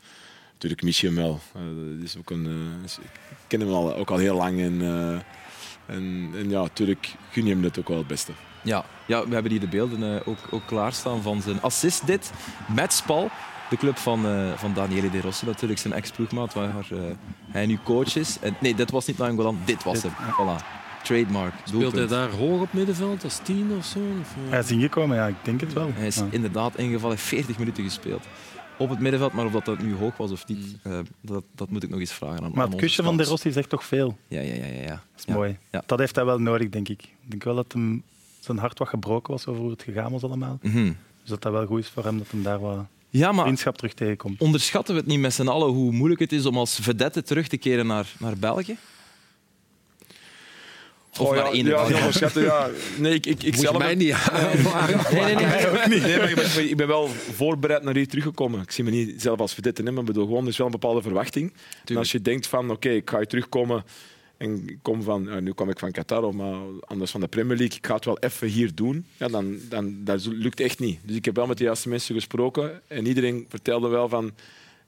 natuurlijk mis je hem wel. Dat is ook een, ik ken hem al, ook al heel lang. En, en, en ja, natuurlijk gun je hem het ook wel het beste. Ja, ja we hebben hier de beelden eh, ook, ook klaarstaan van zijn assist dit met Spal. De club van, eh, van Daniele De Rossi, natuurlijk zijn ex-ploegmaat, waar eh, hij nu coach is. En, nee, dit was niet Nainggolan, dit was Dit, hem. Voilà. Trademark. Speelt hij doelpunt. daar hoog op middenveld als tien of zo? Of, eh? Hij is ingekomen, ja, ik denk het wel. Hij is Ja. inderdaad ingevallen, 40 minuten gespeeld. Op het middenveld, maar of dat, dat nu hoog was of niet, Mm. eh, dat, dat moet ik nog eens vragen aan Maar aan het onze kusje van De. Rossi zegt toch veel. Ja, ja, ja. ja, ja. Dat is Ja. mooi. Ja. Dat heeft hij wel nodig, denk ik. Ik denk wel dat hem zijn hart wat gebroken was over hoe het gegaan was allemaal. Mhm. Dus dat dat wel goed is voor hem dat hem daar wat Ja, maar vriendschap terug tegenkomt. onderschatten we het niet met z'n allen hoe moeilijk het is om als vedette terug te keren naar, naar België? Of Oh, naar ja, één ja, ja. Nee, ik, ik, ik zelf mij niet aanvragen. Nee, nee, nee. Nee, maar ik ben, ik ben wel voorbereid naar hier teruggekomen. Ik zie me niet zelf als verdette, maar ik bedoel gewoon, er is wel een bepaalde verwachting. En als je denkt van, oké, ik ga hier terugkomen en ik kom van, ja, nu kwam ik van Qatar, maar anders van de Premier League, ik ga het wel even hier doen, ja, dan, dan dat lukt echt niet. Dus ik heb wel met de juiste mensen gesproken en iedereen vertelde wel van,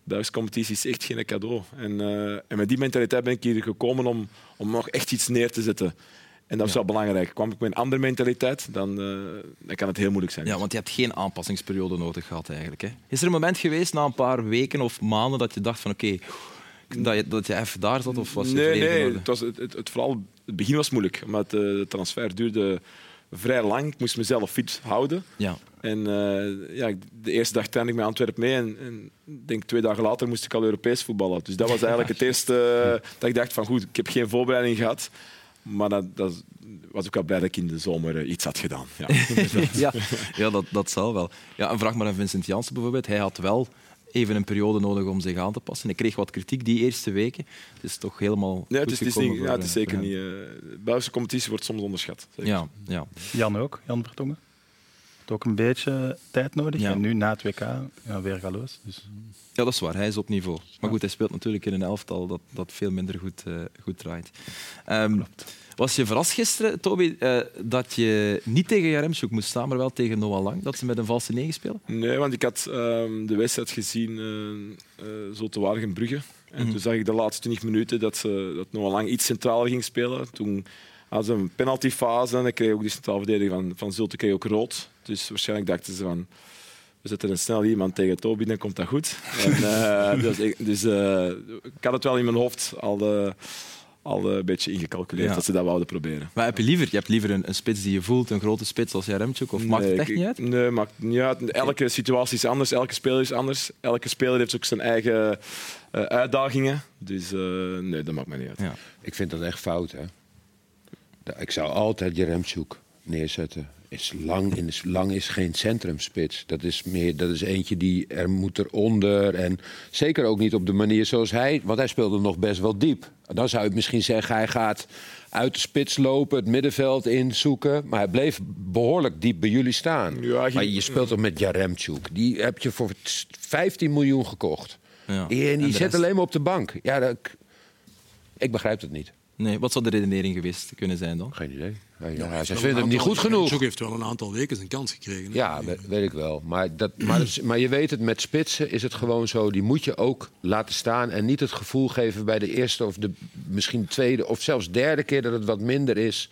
Duitse competitie is echt geen cadeau. En, eh, en met die mentaliteit ben ik hier gekomen om, om nog echt iets neer te zetten. En dat is wel belangrijk. Kwam ik met een andere mentaliteit, dan, eh, dan kan het heel moeilijk zijn. Ja, want je hebt geen aanpassingsperiode nodig gehad eigenlijk. Hè? Is er een moment geweest na een paar weken of maanden dat je dacht van oké, dat, je, dat je even daar zat? Of was je nee? Het, was, het, het, het vooral, het begin was moeilijk, omdat eh, de transfer duurde vrij lang. Ik moest mezelf fit houden. Ja. En eh, ja, de eerste dag trainde ik met Antwerpen mee en, en denk twee dagen later moest ik al Europees voetballen. Dus dat was eigenlijk het eerste eh, dat ik dacht van goed, ik heb geen voorbereiding gehad. Maar dat, dat was ik wel blij dat ik in de zomer iets had gedaan. Ja. ja, ja dat, dat zal wel. Ja, een vraag maar aan Vincent Janssen bijvoorbeeld. Hij had wel even een periode nodig om zich aan te passen. Hij kreeg wat kritiek die eerste weken. Het is toch helemaal Nee, goed het is, het is, gekomen niet, ja, voor, het is zeker niet. hem. eh, de Belgische competitie wordt soms onderschat. Zeker. Ja, ja. Jan ook, Jan Vertongen. Heeft ook een beetje tijd nodig. Ja. En nu na het WK ja, weer galoos. Dus. ja, dat is waar. Hij is op niveau. Maar goed, hij speelt natuurlijk in een elftal dat, dat veel minder goed, eh, goed draait. Ehm, was je verrast gisteren, Toby, eh, dat je niet tegen Jaremchuk moest staan, maar wel tegen Noah Lang? Dat ze met een valse negen spelen? Nee, want ik had ehm, de wedstrijd gezien, uh, uh, Zote Waregem-Brugge. En Mhm. toen zag ik de laatste 20 minuten dat, ze, dat Noah Lang iets centraler ging spelen. Toen hadden ze een penaltyfase en dan kreeg ook die centraal verdediger van, van Zulte kreeg ook rood. Dus waarschijnlijk dachten ze van... We zetten er snel iemand tegen Toby, dan komt dat goed. En, dus ik, dus ik had het wel in mijn hoofd al, al een beetje ingecalculeerd Ja. dat ze dat wouden proberen. Maar heb je liever? Je hebt liever een, een spits die je voelt, een grote spits als Jaremchuk? Of maakt het Nee, echt niet uit? Nee, maakt niet uit. Elke situatie is anders, elke speler is anders. Elke speler heeft ook zijn eigen eh, uitdagingen. Dus eh, nee, dat maakt mij niet uit. Ja. Ik vind dat echt fout, hè. Ik zou altijd Jeremchuk neerzetten. Is lang, in, is, lang is geen centrumspits. Dat is, meer, dat is eentje die er moet eronder. En zeker ook niet op de manier zoals hij... Want hij speelde nog best wel diep. Dan zou je misschien zeggen, hij gaat uit de spits lopen... het middenveld inzoeken. Maar hij bleef behoorlijk diep bij jullie staan. Ja, hij- maar je speelt toch met Jaremchuk. Die heb je voor 15 miljoen gekocht. Ja. En die En zit rest? alleen maar op de bank. Ja, dat, ik begrijp het niet. Nee, wat zou de redenering geweest kunnen zijn dan? Geen idee. Ja, ja, Hij ze wel hem een niet goed genoeg. Zoek heeft wel een aantal weken zijn kans gekregen. Ja, we- weet ik wel. Maar, dat, maar, dat is- maar je weet het, met spitsen is het gewoon zo. Die moet je ook laten staan. En niet het gevoel geven bij de eerste of de misschien tweede of zelfs derde keer dat het wat minder is.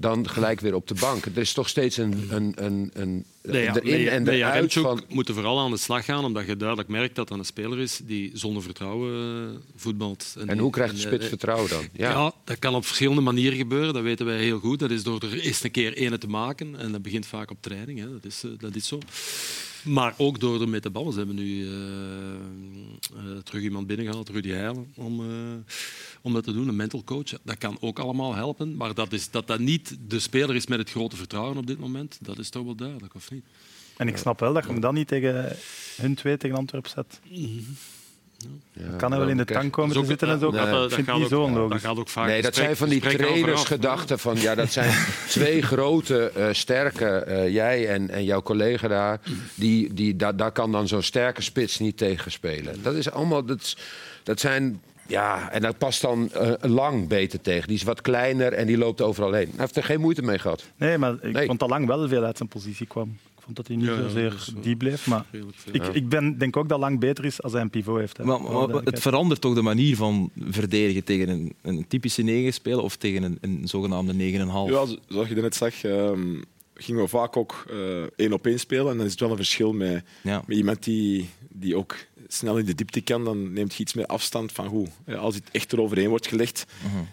Dan gelijk weer op de bank. Er is toch steeds een, een, een, een Nee, ja, erin nee, en nee, eruit van... moet er vooral aan de slag gaan, omdat je duidelijk merkt dat dat een speler is die zonder vertrouwen eh, voetbalt. En die- hoe krijgt de en, spits eh, vertrouwen dan? Ja. Ja. dat kan op verschillende manieren gebeuren, dat weten wij heel goed. Dat is door er eerst een keer ene te maken en dat begint vaak op training, hè. Dat, is, eh, dat is zo. Maar ook door mee te ballen. Ze hebben nu eh, eh, terug iemand binnengehaald, Rudy Heijlen, om, eh, om dat te doen, een mental coach. Dat kan ook allemaal helpen, maar dat, is, dat dat niet de speler is met het grote vertrouwen op dit moment, dat is toch wel duidelijk, of niet? En ik snap wel dat je hem dan niet tegen hun twee tegen Antwerpen zet. Ja, Kan hij wel in de tank komen te zitten en zo? Nee. Vind het niet zo Dat gaat ook vaak Nee, dat zijn van die trainersgedachten van ja, dat zijn twee grote, eh, sterke, eh, jij en, en jouw collega daar, die, die, daar, daar kan dan zo'n sterke spits niet tegen spelen. Dat is allemaal, dat, dat zijn, ja, en dat past dan eh, lang beter tegen. Die is wat kleiner en die loopt overal heen. Hij heeft er geen moeite mee gehad. Nee, maar ik Nee. vond dat lang wel veel uit zijn positie kwam. Ik vond dat hij niet Ja, zozeer wel die bleef. Maar ik, ik ben, denk ook dat lang beter is als hij een pivot heeft. Hè. Maar, maar het verandert toch de manier van verdedigen tegen een, een typische 9 spelen of tegen een, een zogenaamde 9,5? Ja, zo- zoals je net zag, ehm, gingen we vaak ook eh, één op één spelen. En dan is het wel een verschil met, Ja. met iemand die, die ook snel in de diepte kan. Dan neemt je iets meer afstand van hoe. Als het echt eroverheen wordt gelegd,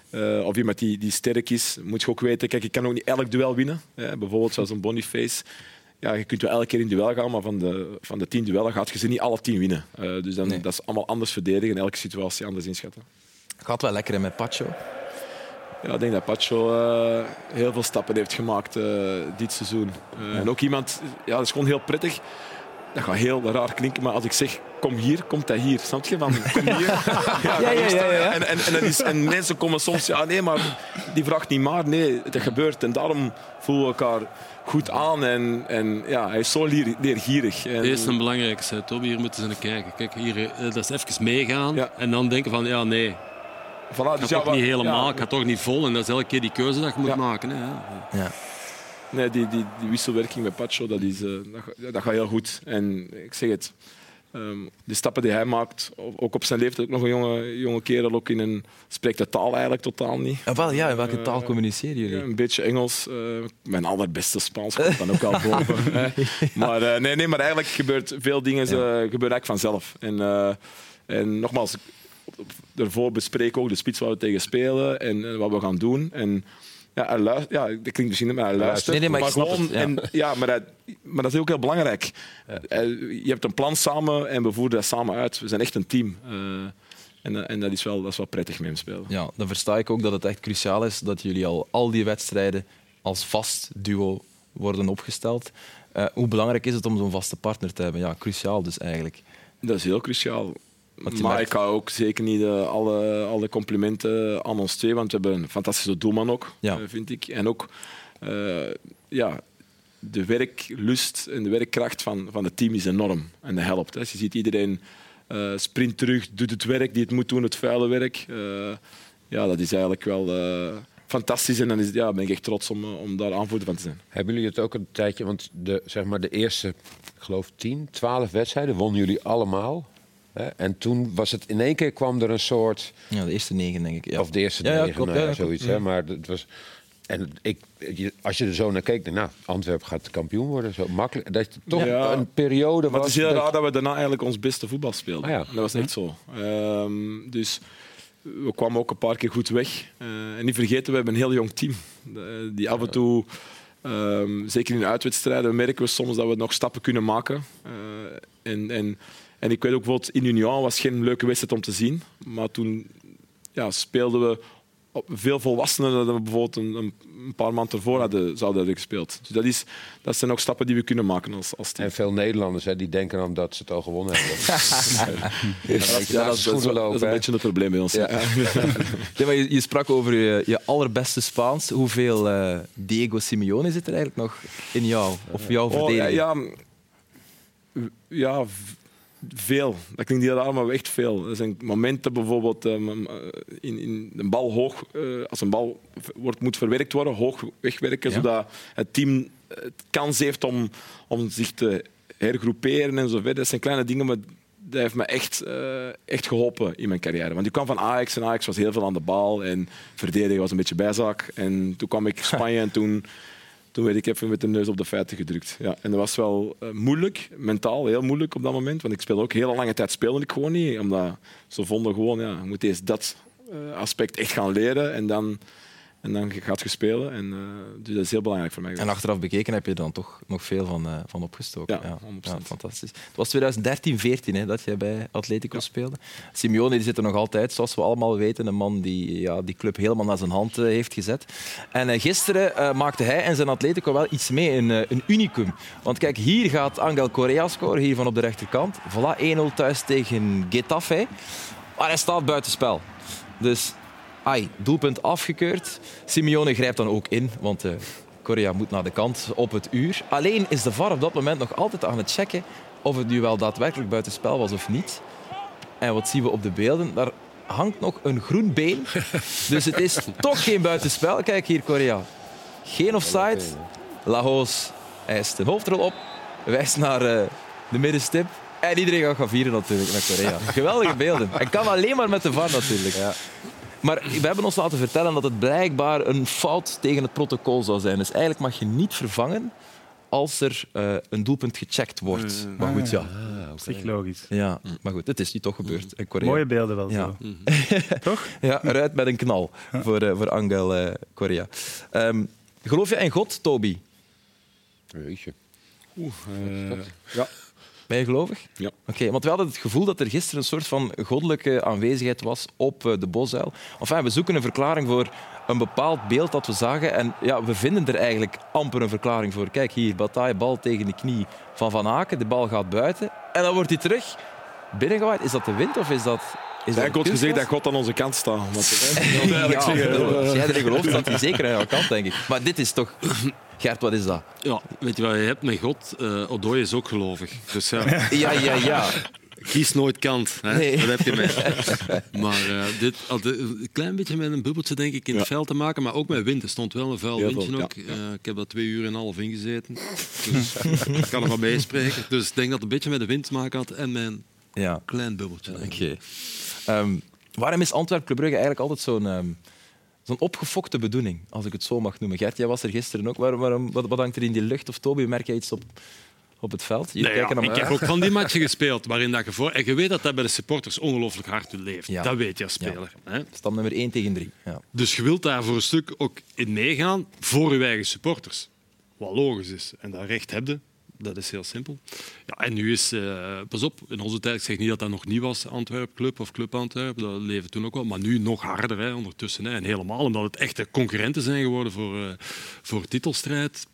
eh, of iemand die, die sterk is, moet je ook weten, kijk, je kan ook niet elk duel winnen. Hè. Bijvoorbeeld zoals een Boniface. Ja, je kunt wel elke keer in duel gaan, maar van de, van de tien duellen gaat je ze niet alle tien winnen. Eh, dus dan, Nee. dat is allemaal anders verdedigen en elke situatie anders inschatten. Gaat wel lekker hè, met Pacho. Ja, ik denk dat Pacho eh, heel veel stappen heeft gemaakt eh, dit seizoen. En ook iemand, ja, dat is gewoon heel prettig. Dat gaat heel raar klinken, maar als ik zeg kom hier, komt hij hier. Snap je? Van, kom hier. Ja, Ja, ja, ja, ja. En, en, en, dat is, en mensen komen soms, ja nee, maar die vraagt niet maar. Nee, dat gebeurt. En daarom voelen we elkaar goed aan. En, en ja, hij is zo leer, leergierig. En, Eerst een belangrijkste, Toby, hier moeten ze naar kijken. Kijk, hier, eh, dat is even meegaan Ja. en dan denken van, ja, nee, voilà, dus toch ja, niet wa- helemaal, ja, ik ga toch niet vol. En dat is elke keer die keuze dat je moet Ja. maken. Hè. Ja. Nee, die, die, die wisselwerking met Pacho, dat, is, eh, dat, ga- dat gaat heel goed. En ik zeg het, ehm, de stappen die hij maakt, ook op zijn leeftijd, ook nog een jonge, jonge kerel, ook in een, spreekt de taal eigenlijk totaal niet. Ah, wel, ja, in welke Eh, taal communiceren jullie? Ja, een beetje Engels. eh, mijn allerbeste Spaans komt dan ook al boven. Maar, eh, nee, nee, maar eigenlijk gebeurt veel dingen eh, gebeuren eigenlijk vanzelf. En, eh, en nogmaals, daarvoor bespreken ook de spits waar we tegen spelen en, eh, wat we gaan doen. En, ja, hij luistert, ja, dat klinkt misschien niet, maar hij luistert. Nee, nee, maar gewoon, het, ja. En, ja, maar, dat, maar dat is ook heel belangrijk. Je hebt een plan samen en we voeren dat samen uit. We zijn echt een team. Eh, en, en dat, is wel, dat is wel prettig met hem spelen. Ja, dan versta ik ook dat het echt cruciaal is dat jullie al al die wedstrijden als vast duo worden opgesteld. Eh, hoe belangrijk is het om zo'n vaste partner te hebben? Ja, cruciaal dus eigenlijk. Dat is heel cruciaal. Maar merkt- ik ga ook zeker niet eh, alle, alle complimenten aan ons twee, want we hebben een fantastische doelman ook, Ja. eh, vind ik. En ook eh, ja, de werklust en de werkkracht van, van het team is enorm. En dat helpt. Hè. Je ziet iedereen eh, sprint terug, doet het werk die het moet doen, het vuile werk. Eh, ja, dat is eigenlijk wel eh, fantastisch en dan is, ja, ben ik echt trots om, om daar aanvoerder van te zijn. Hebben jullie het ook een tijdje, want de, zeg maar de eerste, ik geloof 10, 12 wedstrijden wonnen jullie allemaal. En toen was het in één keer kwam er een soort, Ja, de eerste negen, denk ik. Ja. of de eerste Ja, ja, negen, klopt, nou ja, ja, klopt. zoiets. Hè? Maar het was, en ik, als je er zo naar keek, nou, Antwerpen gaat kampioen worden. Zo makkelijk. Dat je toch Ja. een periode Maar was. het is heel dat- raar dat we daarna eigenlijk ons beste voetbal speelden. Ah ja. Dat was echt zo. Ehm, dus we kwamen ook een paar keer goed weg. Eh, en niet vergeten, we hebben een heel jong team. Die af en toe, ehm, zeker in de uitwedstrijden, merken we soms dat we nog stappen kunnen maken. Eh, en, en, en ik weet ook bijvoorbeeld, in Union was geen leuke wedstrijd om te zien. Maar toen ja, speelden we op veel volwassenen dan we bijvoorbeeld een, een, een paar maanden ervoor hadden, zouden hebben gespeeld. Dus dat, is, dat zijn ook stappen die we kunnen maken als, als team. En veel Nederlanders hè, die denken dan dat ze het al gewonnen hebben. Ja, dat, is- dat is wel- dat is een beetje het probleem bij ons. Ja. Ja, maar je, je sprak over je, je allerbeste Spaans. Hoeveel eh, Diego Simeone zit er eigenlijk nog in jou? Of jouw Oh, ja, verdediging? ja, veel. Dat klinkt heel raar, maar echt veel. Er zijn momenten bijvoorbeeld eh, in, in een bal hoog, eh, als een bal wordt, moet verwerkt worden, hoog wegwerken, Ja. zodat het team het kans heeft om, om zich te hergroeperen en zo verder. Dat zijn kleine dingen, maar dat heeft me echt, eh, echt geholpen in mijn carrière. Want ik kwam van Ajax en Ajax was heel veel aan de bal en verdedigen was een beetje bijzaak. En toen kwam ik Spanje en toen toen werd ik even met de neus op de feiten gedrukt. Ja, en dat was wel eh, moeilijk, mentaal heel moeilijk op dat moment. Want ik speelde ook heel lange tijd speelde ik gewoon niet. Omdat ze vonden gewoon, ja, je moet eerst dat eh, aspect echt gaan leren. En dan, en dan gaat je spelen. En, eh, dus dat is heel belangrijk voor mij. En achteraf bekeken heb je er dan toch nog veel van, eh, van opgestoken. Ja, 100%. fantastisch. Het was 2013, 14 hè, dat jij bij Atletico speelde. Simeone die zit er nog altijd, zoals we allemaal weten. Een man die ja, die club helemaal naar zijn hand eh, heeft gezet. En gisteren maakte hij en zijn Atletico wel iets mee, een, een unicum. Want kijk, hier gaat Angel Correa scoren, hier van op de rechterkant. Voilà, 1-0 thuis tegen Getafe. Maar hij staat buitenspel. Dus ai, doelpunt afgekeurd. Simeone grijpt dan ook in, want eh Correa moet naar de kant op het uur. Alleen is de VAR op dat moment nog altijd aan het checken of het nu wel daadwerkelijk buitenspel was of niet. En wat zien we op de beelden? Daar hangt nog een groen been. Dus het is toch geen buitenspel. Kijk hier, Correa. Geen offside. Lagos eist zijn hoofdrol op, wijst naar eh, de middenstip. En iedereen gaat gaan vieren natuurlijk naar Korea. Geweldige beelden. En kan alleen maar met de VAR natuurlijk. Maar we hebben ons laten vertellen dat het blijkbaar een fout tegen het protocol zou zijn. Dus eigenlijk mag je niet vervangen als er eh, een doelpunt gecheckt wordt. Maar goed, ja. Op zich logisch. ja. Maar goed, het is niet toch gebeurd. En Korea, Mooie beelden wel Ja. zo. Toch? ja, eruit met een knal voor, eh, voor Angel eh Correa. Ehm, geloof je in God, Toby? Jeetje. Oeh, eh, ja. Ben je gelovig? Ja. Oké, want we hadden het gevoel dat er gisteren een soort van goddelijke aanwezigheid was op eh, de bosuil. Enfin, we zoeken een verklaring voor een bepaald beeld dat we zagen. En ja, we vinden er eigenlijk amper een verklaring voor. Kijk hier, Bataille, bal tegen de knie van Van Aken. De bal gaat buiten. En dan wordt hij terug binnengewaaid. Is dat de wind of is dat... Is Hij dat had gezegd dat? God aan onze kant staat. Want, Ja, als jij erin gelooft, staat hij zeker aan jouw kant, denk ik. Maar dit is toch... Gert, wat is dat? Ja, weet je wat je hebt met God? Uh, Odoi is ook gelovig. Dus ja, Ja, ja, ja. kies nooit kant. Hè? Nee. Dat heb je mee. Maar eh, dit had een klein beetje met een bubbeltje denk ik in het Ja. veld te maken, maar ook met wind. Er stond wel een vuil Heel windje veel, ook. ja, Eh, ik heb daar twee uur en een half ingezeten. Dus ik kan er van meespreken. Dus ik denk dat het een beetje met de wind te maken had en mijn ja. klein bubbeltje. denk ik. Ehm, waarom is Antwerp Club Brugge eigenlijk altijd zo'n ehm, zo'n opgefokte bedoeling, als ik het zo mag noemen? Gert, jij was er gisteren ook. Waarom, waarom, wat, wat hangt er in die lucht? Of Toby, merk jij iets op, op het veld? Nee, ja, ik heb ook van die matchen gespeeld waarin dat je voor... En je weet dat dat bij de supporters ongelooflijk hard leeft. Ja. Dat weet je als speler. Hè? Stand nummer 1 tegen 3. Ja. Dus je wilt daar voor een stuk ook in meegaan voor je eigen supporters. Wat logisch is. En dat recht heb je. Dat is heel simpel. Ja, en nu is, eh, pas op, in onze tijd, ik zeg niet dat dat nog niet was, Antwerp Club of Club Antwerp, dat leefde toen ook wel, maar nu nog harder hè, ondertussen. Hè. En helemaal omdat het echte concurrenten zijn geworden voor, eh, voor titelstrijd.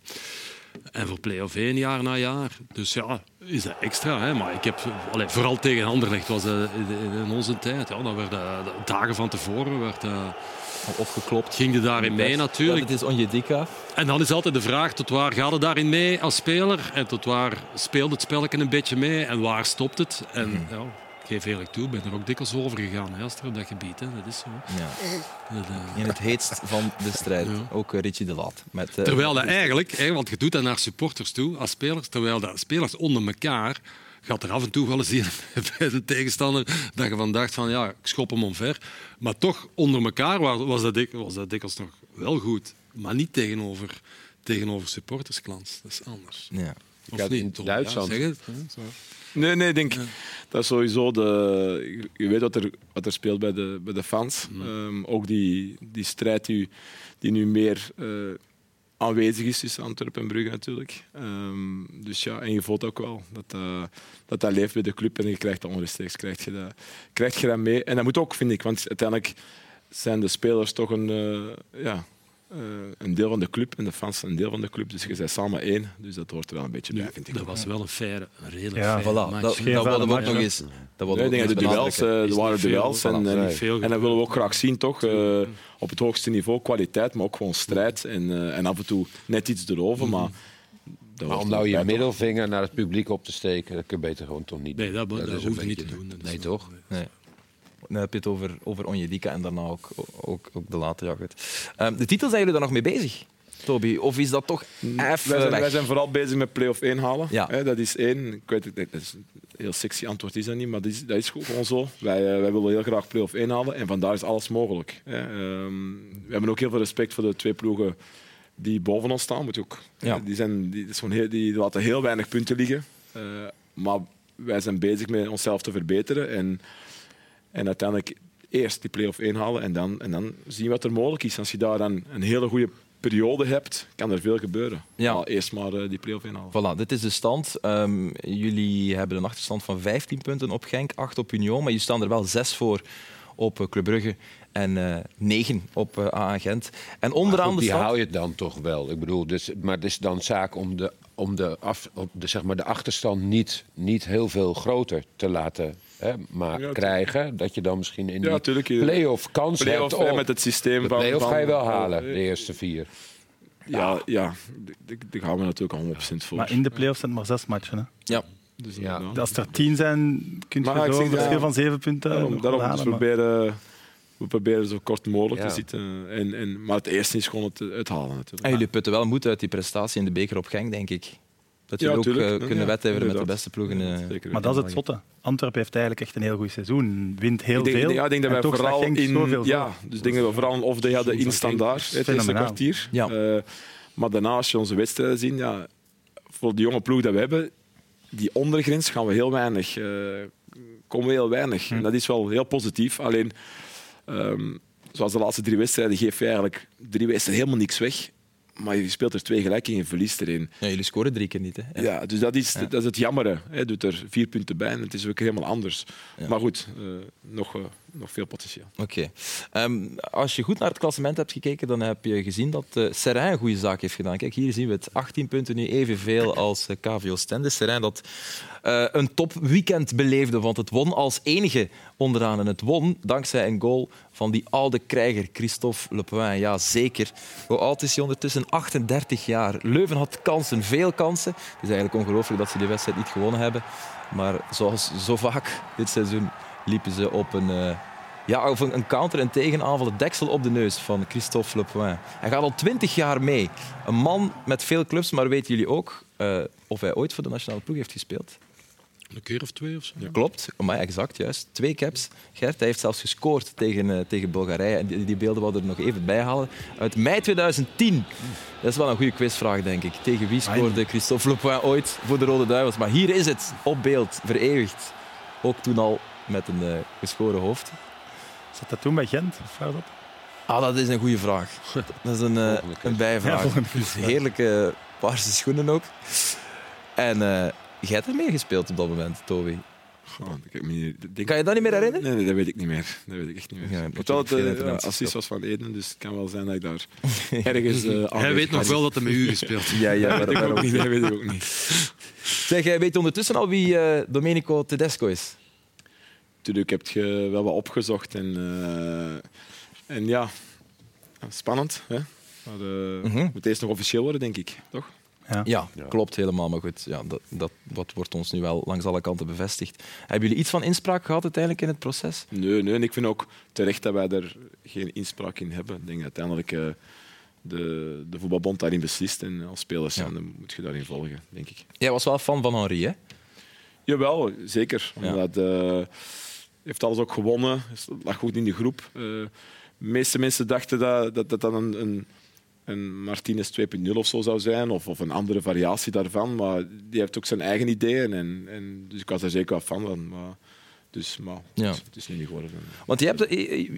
En voor play-off 1 jaar na jaar. Dus ja, is dat extra. Hè? Maar ik heb, allee, vooral tegen Anderlecht was dat in onze tijd. Ja, dat werd, eh, dagen van tevoren werd, eh, Al Opgeklopt. ging je daarin mee Ja, natuurlijk. dit is Onjedika. En dan is altijd de vraag, tot waar gaat het daarin mee als speler? En tot waar speelt het spelletje een beetje mee? En waar stopt het? En Mhm. ja, ik geef eerlijk toe, ik ben er ook dikwijls over gegaan, hè, op dat gebied. Hè. Dat is zo. Ja. Dat, eh, In het heetst van de strijd. Ja. Ook eh, Richie de Laat. Met, eh, Terwijl dat eigenlijk, hè, want je doet dat naar supporters toe, als spelers, terwijl dat spelers onder elkaar gaat er af en toe wel eens hier bij de tegenstander dat je van dacht van ja, ik schop hem omver. Maar toch, onder elkaar was, was, dat, dik, was dat dikwijls nog wel goed. Maar niet tegenover, tegenover supportersklans. Dat is anders. Ja. Of niet, in? Duitsland- Ja, Nee, nee, ik denk dat is sowieso de. Je- weet wat er, wat er speelt bij de, bij de fans. Ehm, ook die, die strijd die, die nu meer eh, aanwezig is tussen Antwerpen en Brugge natuurlijk. Ehm, dus ja, en je voelt ook wel dat, eh, dat dat leeft bij de club en je krijgt dat onrechtstreeks krijg je dat, krijg je dat mee. En dat moet ook, vind ik, want uiteindelijk zijn de spelers toch een, eh, ja, een deel van de club en de fans een deel van de club. Dus je bent samen één, dus dat hoort er wel een beetje bij, vind ik. Dat was wel een faire, een redelijk Ja, faire Voilà, match. dat, dat wilden we ook nog eens. Dat Nee, ik we denk ook dat de duels, eh, er waren duels. En, Is en, niet veel en dat willen we ook graag zien, toch? Eh, op het hoogste niveau, kwaliteit, maar ook gewoon strijd. En, eh, en af en toe net iets erover, maar... dat Maar om nou je middelvinger naar het publiek op te steken, dat kun je beter gewoon toch niet Nee, doen. dat, dat, hoef je niet te doen. Nee, toch? Nee. Dan heb je het over, over Onjedika en daarna ook, ook, ook de late ja, goed. Ehm, de titel zijn jullie daar nog mee bezig, Toby? Of is dat toch even Wij zijn, weg? wij zijn vooral bezig met play-off 1 halen. Ja. Dat is één. Ik weet het, dat is een heel sexy antwoord is dat niet, maar dat is, dat is gewoon zo. Wij, eh, wij willen heel graag play-off 1 halen en vandaar is alles mogelijk. Ehm, we hebben ook heel veel respect voor de twee ploegen die boven ons staan. Moet je ook, Ja. die, zijn, die, heel, die laten heel weinig punten liggen. Eh, maar wij zijn bezig met onszelf te verbeteren en, en uiteindelijk eerst die play-off 1 halen en dan, en dan zien wat er mogelijk is. Als je daar dan een hele goede periode hebt, kan er veel gebeuren. Ja. Maar eerst maar eh, die play-off inhalen. Voilà, dit is de stand. Ehm, jullie hebben een achterstand van 15 punten op Genk, 8 op Union, maar jullie staan er wel 6 voor op eh, Club Brugge en eh 9 op eh AA Gent. En onderaan goed, de die stand... hou je dan toch wel. Ik bedoel, dus, maar het is dan zaak om de, om de, af, op de, zeg maar de achterstand niet, niet heel veel groter te laten hè, maar Ja, krijgen. Dat je dan misschien in Ja, die tuurlijk. play-off kans Play-off hebt eh, op... met het systeem de van... play-off van- ga je wel halen, eh, de eerste vier. Ja, ja. Daar- daar gaan we natuurlijk al 100% voor. Maar in de play-offs zijn het maar zes matchen. Hè. Ja, Dus Ja. inderdaad. Als er tien zijn, kun je Maar zo een verschil ja, van zeven punten Daarom, daarom dus halen, maar- proberen, we proberen zo kort mogelijk Ja. te zitten. En, en, maar het eerste is gewoon het, het halen natuurlijk. en jullie putten wel moed uit die prestatie in de beker op Genk, denk ik. Dat jullie ook tuurlijk. eh, kunnen ja, wedijveren met de beste ploegen. eh. Ja, zeker Maar dat is het zotte. Antwerpen heeft eigenlijk echt een heel goed seizoen. Wint heel ik denk, veel. ja, ik denk dat wij vooral Genk in... zoveel Ja, dus ik denk dat we vooral of de hadden in standaard, het eerste kwartier. Ja. Eh, maar daarna, als je onze wedstrijden ziet, ja, voor de jonge ploeg dat we hebben, die ondergrens gaan we heel weinig, eh, komen we heel weinig. Hm. En dat is wel heel positief. Alleen, ehm, zoals de laatste drie wedstrijden, geef je eigenlijk drie wedstrijden helemaal niks weg. maar je speelt er twee gelijk en je verliest er één. Ja, jullie scoren drie keer niet. Hè? Ja, dus dat is, dat is het jammere. Hij doet er vier punten bij en het is ook helemaal anders. Maar goed, uh, nog, uh, nog veel potentieel. Oké. Um, als je goed naar het klassement hebt gekeken, dan heb je gezien dat uh, Serrain een goede zaak heeft gedaan. Kijk, hier zien we het. 18 punten nu evenveel als KVO Stende. Serrain dat uh, een topweekend beleefde, want het won als enige onderaan. En het won dankzij een goal van die oude krijger Christophe Lepoin. Ja, zeker. Hoe oud is hij ondertussen? 38 jaar. Leuven had kansen, veel kansen. Het is eigenlijk ongelooflijk dat ze die wedstrijd niet gewonnen hebben. Maar zoals zo vaak dit seizoen liepen ze op een, uh, ja, of een, counter, een tegenaanval, het deksel op de neus van Christophe Lepoin. Hij gaat al 20 jaar mee. Een man met veel clubs, maar weten jullie ook uh, of hij ooit voor de nationale ploeg heeft gespeeld? Een keer of twee of zo. Ja. Klopt, maar exact juist. Twee caps. Gert hij heeft zelfs gescoord tegen, uh, tegen Bulgarije. En die, die beelden wilden we er nog even bij halen. Uit mei 2010. Dat is wel een goede quizvraag, denk ik. Tegen wie scoorde Christophe Lepoin ooit voor de Rode Duivels? Maar hier is het, op beeld, vereeuwigd. Ook toen al met een uh, geschoren hoofd. Zat dat toen bij Gent? Of waar dat? Ah, dat is een goede vraag. Dat is een, uh, een bijvraag. Ja, Heerlijke paarse schoenen ook. En uh, jij hebt er mee gespeeld op dat moment, Toby. Ik me, denk... Kan je dat niet meer herinneren? Nee, nee, dat weet ik niet meer. Dat weet ik echt niet meer. Ja, ik het uh, ja, assist was van Eden, dus het kan wel zijn dat ik daar ergens... Uh, hij weet nog wel dat hij met u gespeeld Ja, ja, dat, weet ik ook niet, dat weet ik ook niet. Zeg, jij weet ondertussen al wie uh, Domenico Tedesco is? Natuurlijk heb je wel wat opgezocht en, uh, en ja, spannend. Hè? Maar uh, mm-hmm. moet eerst nog officieel worden, denk ik, toch? Ja. Ja, klopt helemaal. Maar goed, ja, dat, dat, dat wordt ons nu wel langs alle kanten bevestigd. Hebben jullie iets van inspraak gehad uiteindelijk in het proces? Nee, nee en ik vind ook terecht dat wij er geen inspraak in hebben. Ik denk dat uiteindelijk uh, de, de voetbalbond daarin beslist. En als spelers zijn, dan moet je daarin volgen, denk ik. Jij was wel fan van Henri, hè? Jawel, zeker. Omdat uh, heeft alles ook gewonnen. lag goed in de groep. Uh, de meeste mensen dachten dat dat, dat een, een een Martinez 2.0 of zo zou zijn, of, of een andere variatie daarvan. Maar die heeft ook zijn eigen ideeën. En, en, dus ik was er zeker wel van. Maar, dus, maar ja. het, het is niet geworden. Want je hebt,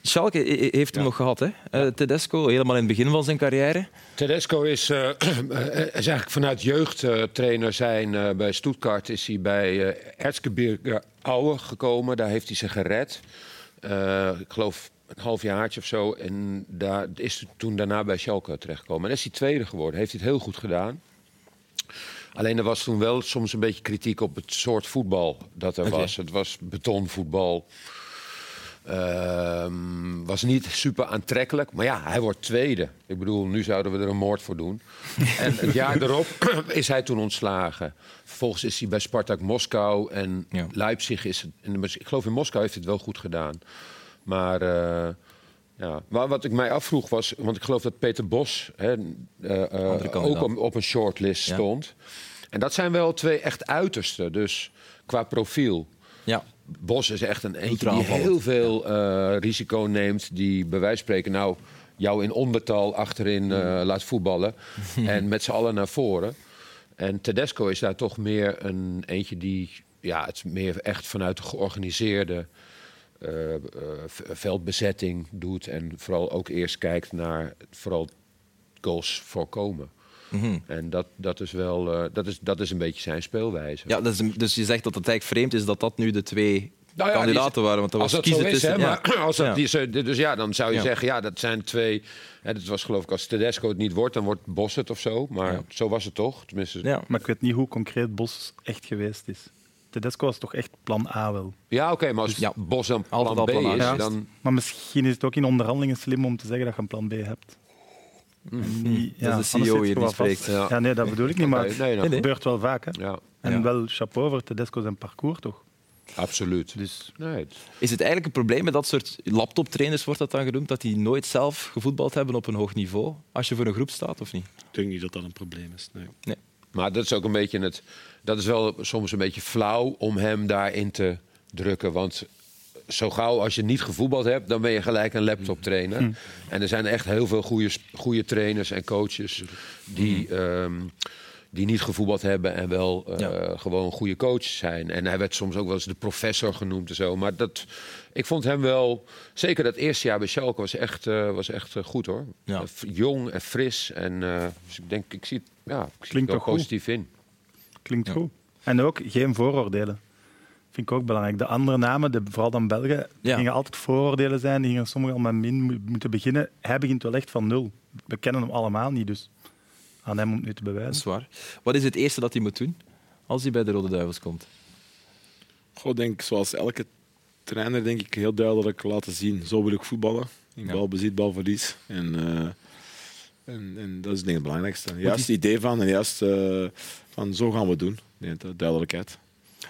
Schalke heeft hem ja. nog gehad, hè? Uh, Tedesco, helemaal in het begin van zijn carrière. Tedesco is, uh, is eigenlijk vanuit jeugdtrainer zijn uh, bij Stuttgart is hij bij uh, Erzgebirge Aue gekomen. Daar heeft hij zich gered. ik geloof een half jaartje of zo. En daar is toen daarna bij Schalke terechtgekomen. En is hij tweede geworden. Heeft hij het heel goed gedaan. Alleen er was toen wel soms een beetje kritiek op het soort voetbal dat er okay. was. Het was betonvoetbal. Uh, was niet super aantrekkelijk. Maar ja, hij wordt tweede. Ik bedoel, nu zouden we er een moord voor doen. en het jaar erop is hij toen ontslagen. Vervolgens is hij bij Spartak Moskou en ja. Leipzig is het. Ik geloof in Moskou heeft hij het wel goed gedaan. Maar uh, ja. maar wat ik mij afvroeg was, want ik geloof dat Peter Bos hè, uh, uh, ook op, op, een shortlist stond. En dat zijn wel twee echt uitersten, dus qua profiel. Ja. Bos is echt een eentje die heel veel ja. risico neemt, die bij wijze van spreken nou jou in ondertal achterin laat voetballen en met z'n allen naar voren. En Tedesco is daar toch meer een eentje die ja, het meer echt vanuit de georganiseerde uh, uh, veldbezetting doet. En vooral ook eerst kijkt naar vooral goals voorkomen. Mm-hmm. En dat, dat, is wel, uh, dat, is, dat is een beetje zijn speelwijze. Ja, dus, dus je zegt dat het eigenlijk vreemd is dat dat nu de twee nou ja, kandidaten waren. Want dat was als dat zo is, tussen, ja. maar als dat ja. die, dus ja, dan zou je zeggen, ja, dat zijn twee. Hè, dat was geloof ik, als Tedesco het niet wordt, dan wordt Bos het of zo. Maar zo was het toch? Tenminste. Ja, maar ik weet niet hoe concreet Bos echt geweest is. Tedesco was toch echt plan A wel. Ja, oké, okay, maar als dus, ja, Bos een plan B plan is, ja, dan... Maar misschien is het ook in onderhandelingen slim om te zeggen dat je een plan B hebt. Die, ja, dat is de CEO hier die spreekt. Ja. ja. nee, dat bedoel ik niet, maar okay, nee, het gebeurt wel vaak. Hè. Ja. En wel chapeau voor Tedesco zijn parcours, toch? Absoluut. Dus, nee. Is het eigenlijk een probleem met dat soort laptoptrainers, wordt dat dan genoemd, dat die nooit zelf gevoetbald hebben op een hoog niveau, als je voor een groep staat, of niet? Ik denk niet dat dat een probleem is, nee. Maar dat is ook een beetje het. Dat is wel soms een beetje flauw om hem daarin te drukken. Want zo gauw als je niet gevoetbald hebt, dan ben je gelijk een laptoptrainer. Hm. En er zijn echt heel veel goede, goede trainers en coaches die, um, die niet gevoetbald hebben en wel eh, Ja. gewoon goede coaches zijn. En hij werd soms ook wel eens de professor genoemd en zo. Maar dat, ik vond hem wel, zeker dat eerste jaar bij Schalke was echt, eh, was echt eh, goed hoor. Ja. Jong en fris. En eh, dus ik denk, ik zie het, ja, ik zie het Klinkt goed? positief in. Klinkt Ja. goed. En ook geen vooroordelen. Vind ik ook belangrijk. De andere namen, de, vooral dan Belgen, Ja. gingen altijd vooroordelen zijn. Die gingen sommigen al met min mo- moeten beginnen. Hij begint wel echt van nul. We kennen hem allemaal niet, dus aan hem om het nu te Dat bewijzen. is waar. Wat is het eerste dat hij moet doen als hij bij de Rode Duivels komt? Goh, denk, zoals elke trainer denk ik heel duidelijk laten zien. Zo wil ik voetballen. In Ja. balbezit, balverlies. En, eh, en, en dat is denk ik het belangrijkste. Juist het idee van en juist eh, van zo gaan we het doen. Dat duidelijkheid.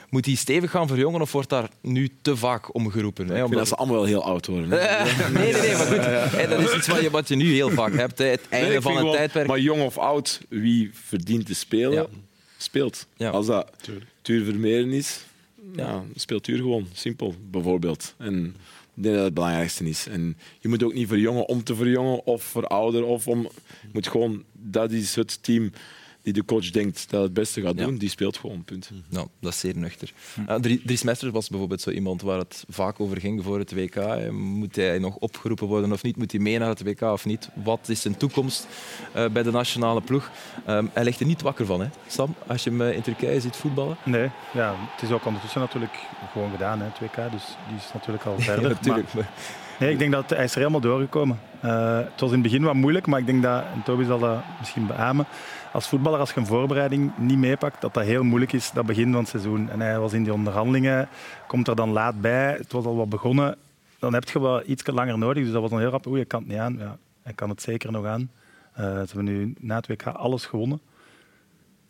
Moet hij stevig gaan verjongen of wordt daar nu te vaak om geroepen? Hè? Ik vind Omdat- dat ze allemaal wel heel oud worden. hè. nee, nee, nee, maar goed. Hè, dat is iets wat je, wat je nu heel vaak hebt. Hè. Het einde van een tijdperk. Maar jong of oud, wie verdient te spelen, Ja. speelt. Ja. Als dat Tuur Vermeeren is, Ja. ja. speelt Tuur gewoon. Simpel, bijvoorbeeld. En ik denk dat het belangrijkste is. En je moet ook niet verjongen om te verjongen of verouderen. Of om, je moet gewoon, dat is het team die de coach denkt dat het beste gaat Ja. doen. Die speelt gewoon, punt. Nou, dat is zeer nuchter. Uh, Dries Dries Mesters was bijvoorbeeld zo iemand waar het vaak over ging voor het WK. Eh, Moet hij nog opgeroepen worden of niet? Moet hij mee naar het WK of niet? Wat is zijn toekomst eh, bij de nationale ploeg? Ehm, hij ligt er niet wakker van, hè, Sam, als je hem eh, in Turkije ziet voetballen. Nee, ja, het is ook ondertussen natuurlijk gewoon gedaan, hè, het WK. Dus die is natuurlijk al verder. natuurlijk. Maar, nee, ik denk dat hij is er helemaal doorgekomen. Eh, het was in het begin wat moeilijk, maar ik denk dat, en Toby zal dat misschien beamen, als voetballer, als je een voorbereiding niet meepakt, dat dat heel moeilijk is, dat begin van het seizoen. En hij was in die onderhandelingen, komt er dan laat bij, het was al wat begonnen. Dan heb je wel iets langer nodig, dus dat was dan heel rap. Oei, je kan het niet aan. Ja, hij kan het zeker nog aan. Eh, ze hebben nu na het WK alles gewonnen.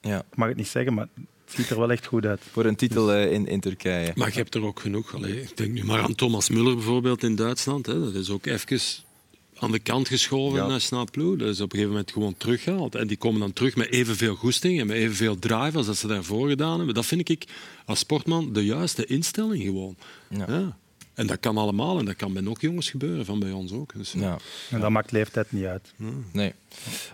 Ja, Ik mag het niet zeggen, maar ziet er wel echt goed uit. voor een titel eh, in, in Turkije. Maar je hebt er ook genoeg. Allee, ik denk nu maar aan Thomas Müller bijvoorbeeld in Duitsland. Hè. Dat is ook even aan de kant geschoven Ja. naar Snaap ploeg. Dat is op een gegeven moment gewoon teruggehaald. En die komen dan terug met evenveel goesting en met evenveel drive als dat ze daarvoor gedaan hebben. Dat vind ik als sportman de juiste instelling gewoon. Ja. Ja. En dat kan allemaal en dat kan bij nog jongens gebeuren, van bij ons ook. Dus, Ja. En dat maakt leeftijd niet uit. Nee.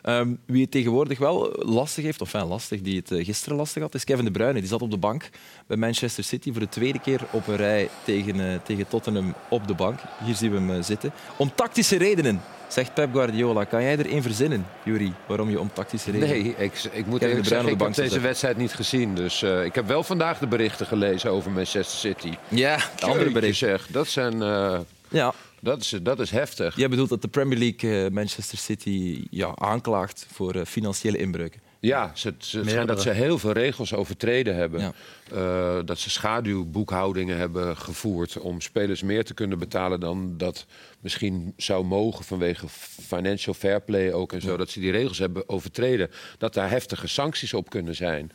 Ehm, wie het tegenwoordig wel lastig heeft, of enfin, lastig, die het eh, gisteren lastig had, is Kevin De Bruyne. Die zat op de bank bij Manchester City voor de tweede keer op een rij tegen, eh, tegen Tottenham op de bank. Hier zien we hem eh, zitten. Om tactische redenen, zegt Pep Guardiola. Kan jij er één verzinnen, Jury, waarom je om tactische redenen... Nee, ik, ik moet eerlijk Bruyne zeggen, de ik heb deze wedstrijd niet gezien. Dus eh, ik heb wel vandaag de berichten gelezen over Manchester City. Ja, de andere Jeetje bericht. zeg, dat, zijn, eh, Ja, dat, is, dat is heftig. jij bedoelt dat de Premier League eh, Manchester City ja, aanklaagt voor financiële inbreuken. Ja, ze, Meerdere. dat ze heel veel regels overtreden hebben. Ja. Eh, dat ze schaduwboekhoudingen hebben gevoerd om spelers meer te kunnen betalen dan dat misschien zou mogen vanwege financial fair play ook en zo. Dat ze die regels hebben overtreden. Dat daar heftige sancties op kunnen zijn.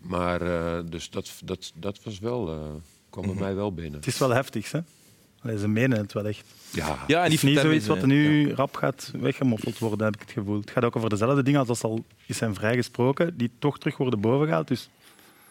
Maar eh, dus dat, dat, dat was wel, eh, kwam bij mij wel binnen. Het is wel heftig, hè? Allee, ze menen het wel echt. Ja, Ja, Het is niet zoiets wat er nu rap gaat weggemoffeld worden, heb ik het gevoel. Het gaat ook over dezelfde dingen als dat ze al eens zijn vrijgesproken, die toch terug worden bovengehaald. Dus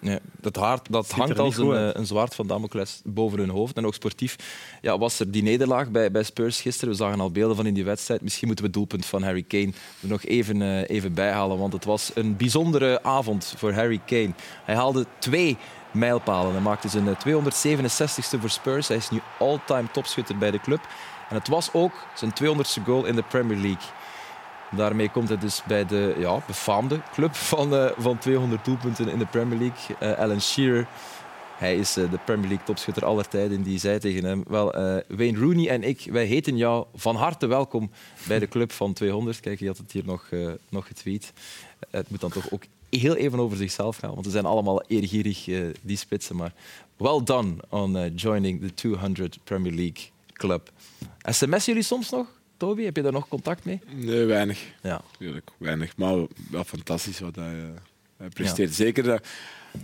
Nee, dat, dat hangt als een, eh, een zwaard van Damocles boven hun hoofd. En ook sportief ja, was er die nederlaag bij, bij Spurs gisteren. We zagen al beelden van in die wedstrijd. Misschien moeten we het doelpunt van Harry Kane er nog even, eh, even bijhalen. Want het was een bijzondere avond voor Harry Kane. Hij haalde twee mijlpalen. Hij maakte zijn eh, 267ste voor Spurs. Hij is nu all-time topschutter bij de club. En het was ook zijn 200ste goal in de Premier League. Daarmee komt hij dus bij de ja, befaamde club van, eh, van 200 doelpunten in de Premier League. Eh, Alan Shearer, hij is eh, de Premier League topschutter aller tijden. Die zei tegen hem, wel, eh, Wayne Rooney en ik, wij heten jou van harte welkom bij de club van 200. Kijk, je had het hier nog, eh, nog getweet. Het moet dan toch ook heel even over zichzelf gaan, want ze zijn allemaal eergierig, eh, die spitsen. Maar well done on eh, joining the 200 Premier League club. SMS jullie soms nog? Toby, heb je daar nog contact mee? Nee, weinig. Ja. Tuurlijk, weinig. Maar wel fantastisch wat hij, eh, presteert. Zeker dat,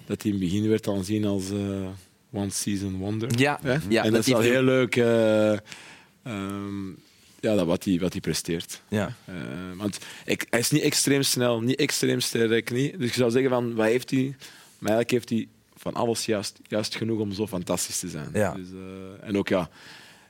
dat hij in het begin werd aanzien als one season wonder. Ja, ja, en dat dat is wel heel leuk eh, ehm, ja, dat wat, hij, wat hij presteert. Ja. Eh, want ik, hij is niet extreem snel, niet extreem sterk. Niet. Dus je zou zeggen, van, wat heeft hij? Maar eigenlijk heeft hij van alles juist, juist genoeg om zo fantastisch te zijn. Ja. Dus, eh, en ook ja,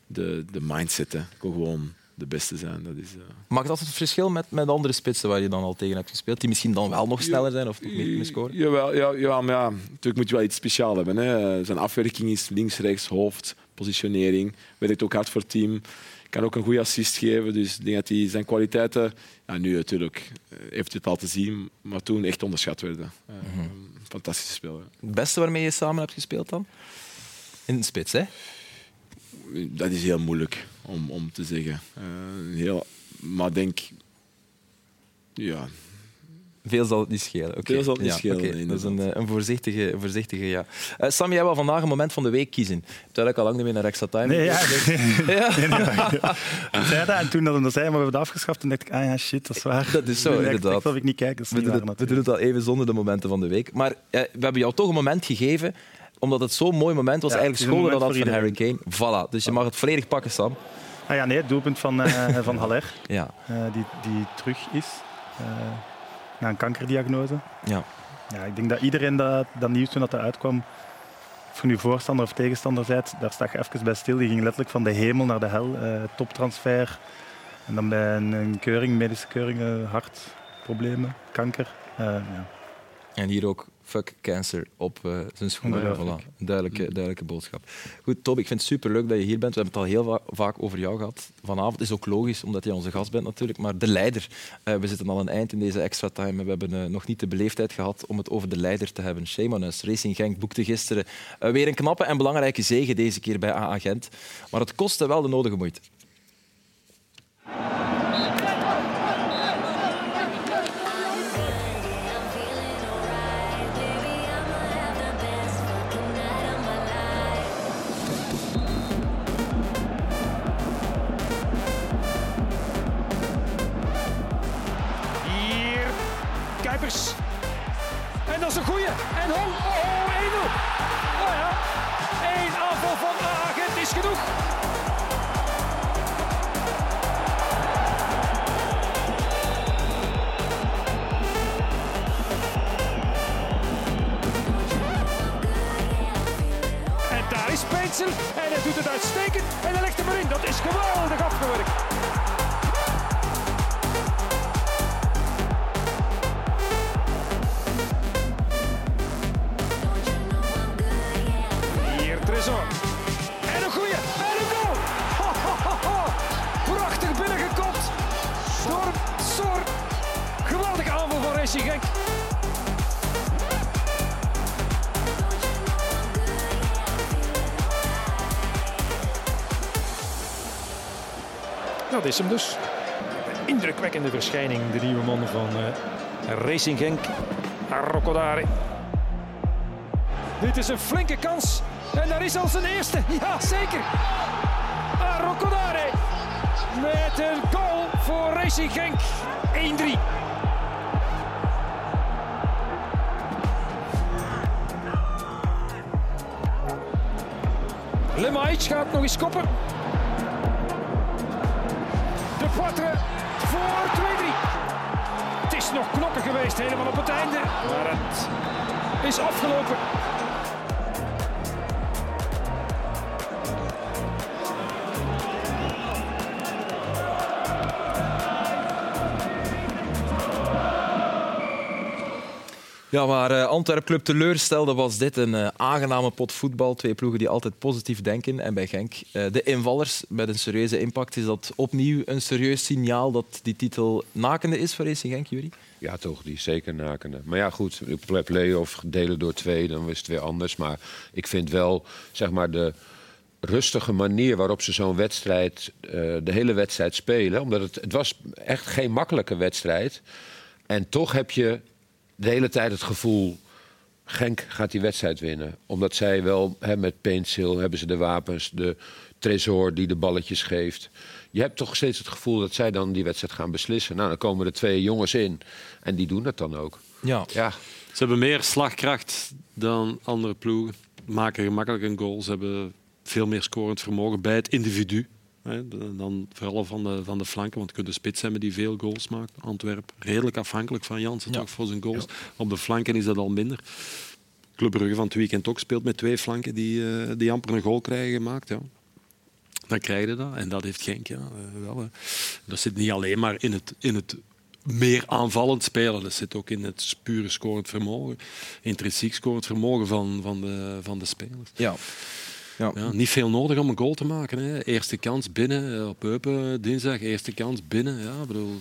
de, de mindset. Hè. Gewoon de beste zijn. Dat is, uh... Maakt dat het verschil met, met andere spitsen waar je dan al tegen hebt gespeeld, die misschien dan wel nog sneller zijn of nog meer kunnen scoren? Jawel, ja, ja, maar ja, natuurlijk moet je wel iets speciaals hebben. Hè. Zijn afwerking is links, rechts, hoofd, positionering. Werkt ook hard voor het team. Kan ook een goede assist geven. Dus ik denk dat hij zijn kwaliteiten, ja, nu natuurlijk, eh, heeft het al te zien, maar toen echt onderschat werden. Uh, mm -hmm. Fantastische speler. Het beste waarmee je samen hebt gespeeld dan? In de spits, hè? Dat is heel moeilijk om, om te zeggen. Uh, heel, maar denk, ja, veel zal het niet schelen. Okay. Veel zal het niet ja, schelen. Okay. Dat is een, een, voorzichtige, een voorzichtige ja. Uh, Sam, jij wil vandaag een moment van de week kiezen. Je hebt eigenlijk al lang niet meer naar extra time. Nee, ja. ja. zei dat en toen dat we dat zei, maar we hebben het afgeschaft, toen dacht ik, ah ja, shit, dat is waar. Dat is zo, ik inderdaad. Dat ik niet kijken. We, doen het, we doen het al even zonder de momenten van de week. Maar uh, we hebben jou toch een moment gegeven, omdat het zo'n mooi moment was, ja, eigenlijk schoner dan dat van Harry Kane. Voilà, dus je mag het volledig pakken, Sam. Ah ja, nee, het doelpunt van, uh, van Haller, ja. die, die terug is na een kankerdiagnose. Ja. Ja, ik denk dat iedereen dat, dat nieuws toen dat uitkwam, of je nu voorstander of tegenstander bent, daar sta je even bij stil. Die ging letterlijk van de hemel naar de hel. Uh, toptransfer. En dan bij een, een keuring, medische keuring, uh, hartproblemen, kanker. Uh, ja. En hier ook fuck cancer op uh, zijn schoenen. Voilà. Duidelijke, duidelijke boodschap. Goed, Tob, ik vind het superleuk dat je hier bent. We hebben het al heel va vaak over jou gehad. Vanavond is ook logisch, omdat je onze gast bent natuurlijk. Maar de leider. Uh, we zitten al een eind in deze extra time. We hebben uh, nog niet de beleefdheid gehad om het over de leider te hebben. Shame on us. Racing Genk boekte gisteren weer een knappe en belangrijke zege deze keer bij AA Gent. Maar het kostte wel de nodige moeite. Dat is een goeie. En Hong, oh, 1-0. Oh ja, één aanval van Agent is genoeg. En daar is Peensel. En hij doet het uitstekend. En hij legt hem erin. Dat is geweldig afgewerkt. Dat is hem dus. Indrukwekkende verschijning, de nieuwe man van uh, Racing Genk. Rocodare. Dit is een flinke kans en daar is al zijn eerste. Ja, zeker. Ah, Rocodare. Met een goal voor Racing Genk. 1-3. Lemaic gaat nog eens koppen. Poitre voor 2-3. Het is nog knokken geweest helemaal op het einde. Maar het is afgelopen. Ja, waar uh, Antwerp Club teleurstelde was dit een uh, aangename pot voetbal. Twee ploegen die altijd positief denken. En bij Genk uh, de invallers met een serieuze impact. Is dat opnieuw een serieus signaal dat die titel nakende is voor Racing Genk, Jury? Ja, toch, die zeker nakende. Maar ja, goed, play-off delen door twee, dan is het weer anders. Maar ik vind wel, zeg maar, de rustige manier waarop ze zo'n wedstrijd, de hele wedstrijd spelen. Omdat het, het was echt geen makkelijke wedstrijd. En toch heb je de hele tijd het gevoel... Genk gaat die wedstrijd winnen. Omdat zij wel, hè, met Pencil hebben ze de wapens, de Tresor die de balletjes geeft. Je hebt toch steeds het gevoel dat zij dan die wedstrijd gaan beslissen. Nou, dan komen er twee jongens in en die doen dat dan ook. Ja. ja. Ze hebben meer slagkracht dan andere ploegen. Maken gemakkelijk een goal. Ze hebben veel meer scorend vermogen bij het individu. Dan vooral van de, van de flanken, want je kunt de spits hebben die veel goals maakt. Antwerpen, redelijk afhankelijk van Jansen ja. toch voor zijn goals. Op de flanken is dat al minder. Club Brugge van het weekend ook speelt met twee flanken die, uh, die amper een goal krijgen gemaakt. Ja. dan krijg je dat. En dat heeft Genk ja, eh, wel. hè. Dat zit niet alleen maar in het, in het meer aanvallend spelen. Dat zit ook in het pure scorend vermogen, intrinsiek scorend vermogen van, van, de, van de spelers. Ja. Ja. Ja, niet veel nodig om een goal te maken. Hè. Eerste kans binnen eh, op Eupen dinsdag, eerste kans binnen. Ja, bedoel,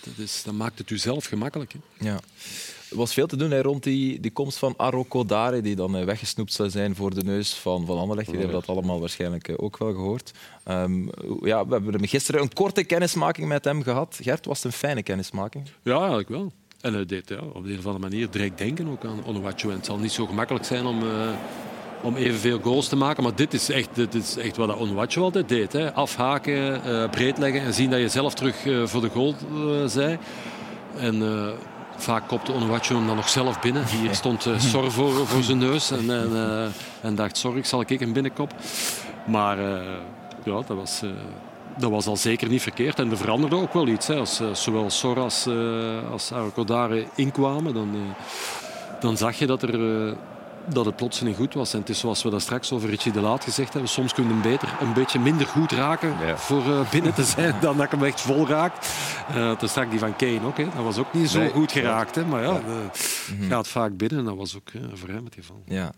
dat, is, dat maakt het u zelf gemakkelijk. Hè. Ja. Er was veel te doen hè, rond die, die komst van Aroko Dare, die dan eh, weggesnoept zou zijn voor de neus van, van Anderlecht. Jullie hebben dat allemaal waarschijnlijk eh, ook wel gehoord. Ehm, ja, we hebben gisteren een korte kennismaking met hem gehad. Gert, was het een fijne kennismaking? Ja, eigenlijk wel. En hij deed ja, op de een of andere manier direct denken ook aan Onuachu. En het zal niet zo gemakkelijk zijn om, eh, om evenveel goals te maken. Maar dit is echt, dit is echt wat Onuachu altijd deed. Hè. Afhaken, eh, breed leggen en zien dat je zelf terug eh, voor de goal eh zij. En vaak kopte Onuachu hem dan nog zelf binnen. Hier stond Sor voor, voor zijn neus. En, en, en dacht, sorry, zal ik een binnenkop. Maar ja, dat was... dat was al zeker niet verkeerd. En er veranderde ook wel iets. Hè. Als zowel Sor als, eh als inkwamen, dan, dan zag je dat, er, dat het plotseling goed was. En het is zoals we dat straks over Richie de Laat gezegd hebben. Soms kun je hem beter een beetje minder goed raken Ja. voor eh, binnen te zijn dan dat ik hem echt vol raakt. Uh, het is straks die van Kane ook. Hè. Dat was ook niet zo Nee. goed geraakt. Hè. Maar ja, eh, gaat vaak binnen. En dat was ook eh, voor hem het geval. Ja.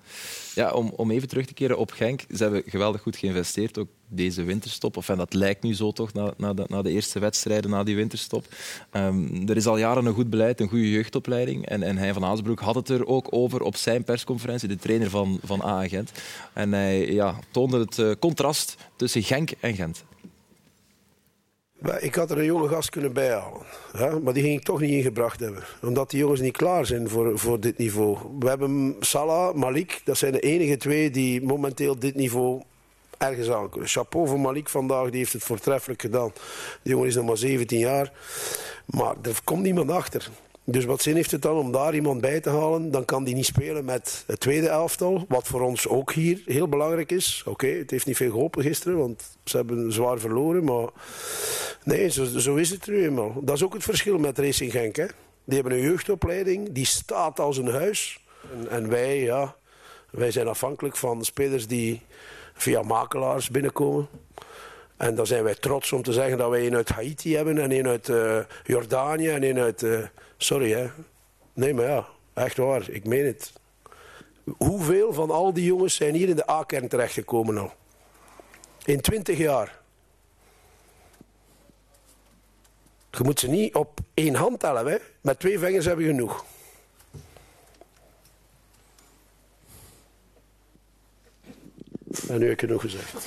Ja, om, om even terug te keren op Genk. Ze hebben geweldig goed geïnvesteerd, ook deze winterstop. Of, en dat lijkt nu zo toch, na, na, de, na de eerste wedstrijden, na die winterstop. Ehm, er is al jaren een goed beleid, een goede jeugdopleiding. En, en hij van Aasbroek had het er ook over op zijn persconferentie, de trainer van, van AA Gent. En hij ja, toonde het eh, contrast tussen Genk en Gent. Ik had er een jonge gast kunnen bijhalen. Maar die ging ik toch niet ingebracht hebben. Omdat die jongens niet klaar zijn voor, voor dit niveau. We hebben Salah, Malik. Dat zijn de enige twee die momenteel dit niveau ergens aan kunnen. Chapeau voor Malik vandaag. Die heeft het voortreffelijk gedaan. Die jongen is nog maar 17 jaar. Maar er komt niemand achter. Dus wat zin heeft het dan om daar iemand bij te halen? Dan kan die niet spelen met het tweede elftal. Wat voor ons ook hier heel belangrijk is. Oké, het heeft niet veel geholpen gisteren. Want ze hebben zwaar verloren. Maar Nee, zo, zo is het nu eenmaal. Dat is ook het verschil met Racing Genk. Hè. Die hebben een jeugdopleiding, die staat als een huis. En, en wij, ja, wij zijn afhankelijk van spelers die via makelaars binnenkomen. En dan zijn wij trots om te zeggen dat wij een uit Haiti hebben en een uit eh, Jordanië en een uit... eh, sorry hè. Nee, maar ja, echt waar, ik meen het. Hoeveel van al die jongens zijn hier in de A-kern terechtgekomen al? In 20 jaar. Je moet ze niet op één hand tellen. Hè. Met twee vingers heb je genoeg. En nu heb ik genoeg gezegd.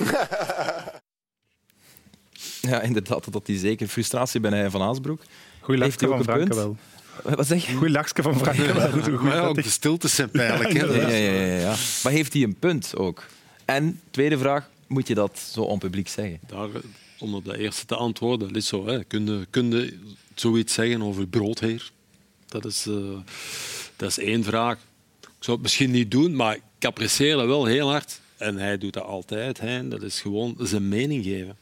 Ja, inderdaad, dat hij zeker frustratie bij hij van Aasbroek. Goeie Heeft hij ook van een punt? wel. Wat zeg je? Goeie lachje van. Goed, goed, Maar ja, ook dat de stiltes zijn pijnlijk. hè. Ja, ja, ja, ja, ja. Maar heeft hij een punt ook? En, tweede vraag, moet je dat zo onpubliek zeggen? Daar, om op de eerste te antwoorden, dat is zo. Hè. Kun, je, kun je zoiets zeggen over broodheer? Dat is, eh, dat is één vraag. Ik zou het misschien niet doen, maar ik apprecieer dat wel heel hard. En hij doet dat altijd. Hè. Dat is gewoon zijn mening geven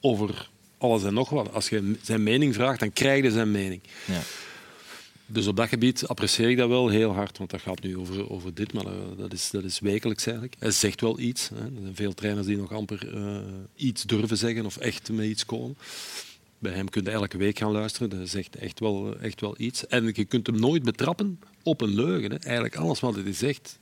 over alles en nog wat. Als je zijn mening vraagt, dan krijg je zijn mening. Ja. Dus op dat gebied apprecieer ik dat wel heel hard, want dat gaat nu over, over dit, maar eh, dat is, dat is wekelijks eigenlijk. Hij zegt wel iets. Hè. Er zijn veel trainers die nog amper eh, iets durven zeggen of echt met iets komen. Bij hem kun je elke week gaan luisteren, dat zegt echt wel, echt wel iets. En je kunt hem nooit betrappen op een leugen. Hè. Eigenlijk alles wat hij zegt,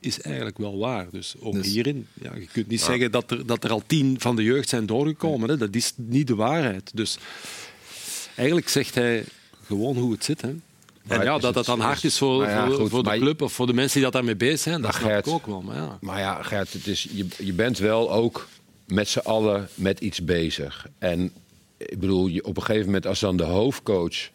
is eigenlijk wel waar. Dus ook Dus- hierin. Ja, je kunt niet zeggen dat er, dat er al tien van de jeugd zijn doorgekomen. Hè. Dat is niet de waarheid. Dus eigenlijk zegt hij gewoon hoe het zit. Hè. En ja, dat dat dan hard is- voor, Nou ja, voor, goed, voor de club of voor de mensen die dat daarmee bezig zijn, dat ik Gert- ook wel. Maar ja. Maar ja, Gert, het is, je, je bent wel ook met z'n allen met iets bezig. En ik bedoel, je, op een gegeven moment als dan de hoofdcoach...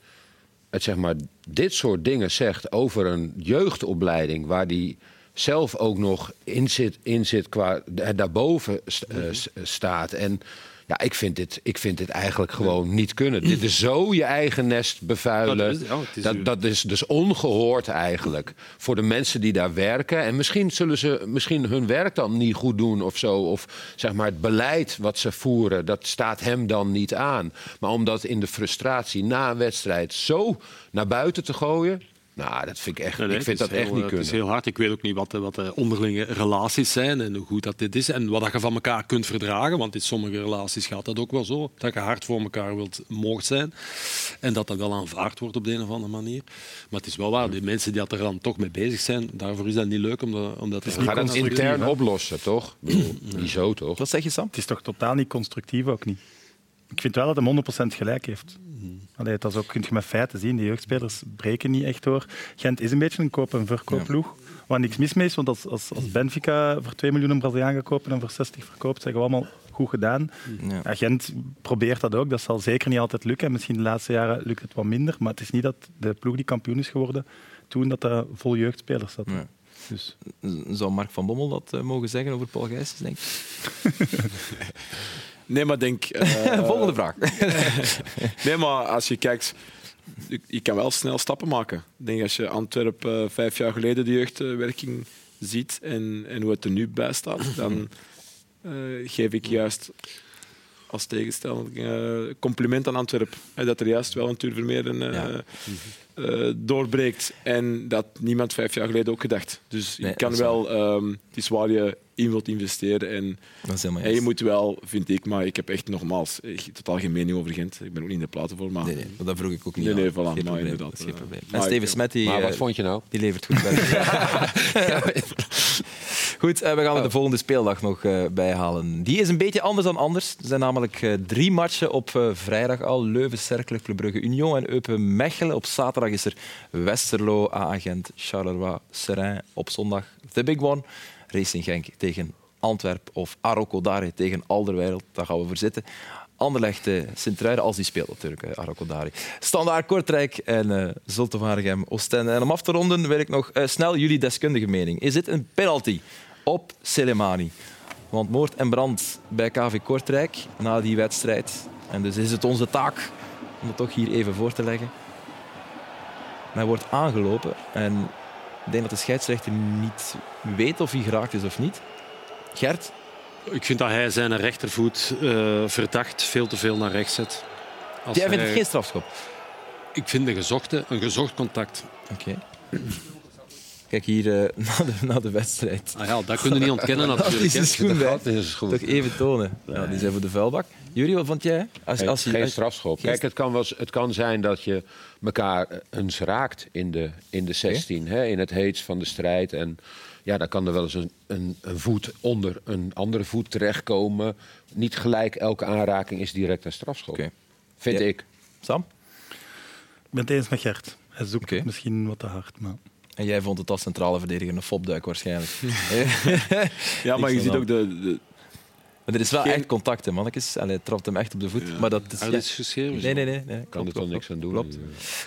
Het, zeg maar, dit soort dingen zegt over een jeugdopleiding... waar die zelf ook nog in zit, in zit qua da- daarboven st- eh, s- staat. En ja, ik vind, dit, ik vind dit eigenlijk gewoon niet kunnen. Dit is zo je eigen nest bevuilen. Dat is- dat, u- dat is dus ongehoord eigenlijk voor de mensen die daar werken. En misschien zullen ze misschien hun werk dan niet goed doen of zo. Of zeg maar het beleid wat ze voeren, dat staat hem dan niet aan. Maar om dat in de frustratie na een wedstrijd zo naar buiten te gooien. Nou, dat vind ik echt, Nee, nee, ik vind dat is echt heel, niet eh, Het kunnen. is heel hard. Ik weet ook niet wat de, wat de onderlinge relaties zijn en hoe goed dat dit is. En wat dat je van elkaar kunt verdragen. Want in sommige relaties gaat dat ook wel zo. Dat je hard voor elkaar wilt, moogt zijn. En dat dat wel aanvaard wordt op de een of andere manier. Maar het is wel waar. Die mensen die dat er dan toch mee bezig zijn, daarvoor is dat niet leuk. Omdat, omdat We gaan dat intern oplossen, toch? Niet zo, toch? Wat zeg je, Sam? Het is toch totaal niet constructief ook niet. Ik vind wel dat hij 100% gelijk heeft. Allee, dat is ook, kun je met feiten zien. De jeugdspelers breken niet echt door. Gent is een beetje een koop- en verkoopploeg. Waar niks mis mee is, want als, als, als Benfica voor 2 miljoen een Braziliaan gaat kopen en voor 60 verkoopt, zeggen we allemaal goed gedaan. Ja. Gent probeert dat ook. Dat zal zeker niet altijd lukken. Misschien de laatste jaren lukt het wat minder. Maar het is niet dat de ploeg die kampioen is geworden, toen dat er vol jeugdspelers zat. Ja. Dus Zou Mark van Bommel dat eh, mogen zeggen over Paul Gijsens, denk ik? Nee, maar denk... eh, Volgende vraag. Nee, maar als je kijkt, je- kan wel snel stappen maken. Ik denk als je Antwerpen eh, vijf jaar geleden de jeugdwerking ziet en, en hoe het er nu bij staat, dan eh, geef ik juist als tegenstelling eh, compliment aan Antwerpen. Hè, dat er juist wel een Tuur Vermeeren eh, Ja. eh, doorbreekt. En dat niemand vijf jaar geleden ook gedacht. Dus Nee, je kan wel, ehm, het is waar je in wilt investeren. En, Dat is helemaal en je juist. moet wel, vind ik, maar ik heb echt nogmaals echt totaal geen mening over Gent. Ik ben ook niet in de platen voor, maar Nee, nee, dat vroeg ik ook niet Nee, nee, aan. voilà, Geen maar probleem, inderdaad, geen probleem. En maar Steven Smet, die, Maar wat vond je nou? die levert goed werk. Goed, eh, we gaan er de volgende speeldag nog eh, bijhalen. Die is een beetje anders dan anders. Er zijn namelijk eh, drie matchen op vrijdag al. Leuven, Cercle, Club Brugge, Union en Eupen Mechelen. Op zaterdag is er Westerlo, A-agent, Charleroi, Seraing. Op zondag The Big One, Racing Genk tegen Antwerp of Arokodare tegen Alderweireld. Daar gaan we voor zitten. Anderlecht, eh, Sint-Truiden, als die speelt natuurlijk, eh, Arokodare. Standaard Kortrijk en eh Zulte Waregem, Oostende. En om af te ronden wil ik nog eh, snel jullie deskundige mening. Is dit een penalty op Selemani? Want moord en brand bij KV Kortrijk na die wedstrijd. En dus is het onze taak om het toch hier even voor te leggen. Hij wordt aangelopen en ik denk dat de scheidsrechter niet weet of hij geraakt is of niet. Gert, Ik vind dat hij zijn rechtervoet eh, verdacht veel te veel naar rechts zet. Als jij vindt hij- het geen strafschop? Ik vind een, gezochte, een gezocht contact. Oké. Kijk hier eh, naar, de, naar de wedstrijd. Ah ja, dat kun je niet ontkennen Dat natuurlijk. is hè. een schoen De goed. Toch even tonen. Ja, die zijn voor de vuilbak. Jullie, wat vond jij? Als, Geen- als je, geen strafschop. Kijk, het kan, eens- het kan zijn dat je elkaar eens raakt in de, in de 16, hè, in het heets van de strijd. En ja, dan kan er wel eens een, een, een voet onder een andere voet terechtkomen. Niet gelijk elke aanraking is direct een strafschop. Oké. Vind Ja. ik. Sam? ik ben het eens met Gert. Hij zoekt misschien wat te hard. Maar... En jij vond het als centrale verdediger een fopduik waarschijnlijk. Ja, maar je ziet ook de, de, maar er is wel Geen- echt contact, hè, mannetjes. Allee, het trapt hem echt op de voet. Maar dat is, Ah, is geschreven. Nee, nee, nee. nee. Kan er toch niks aan doen. Klopt.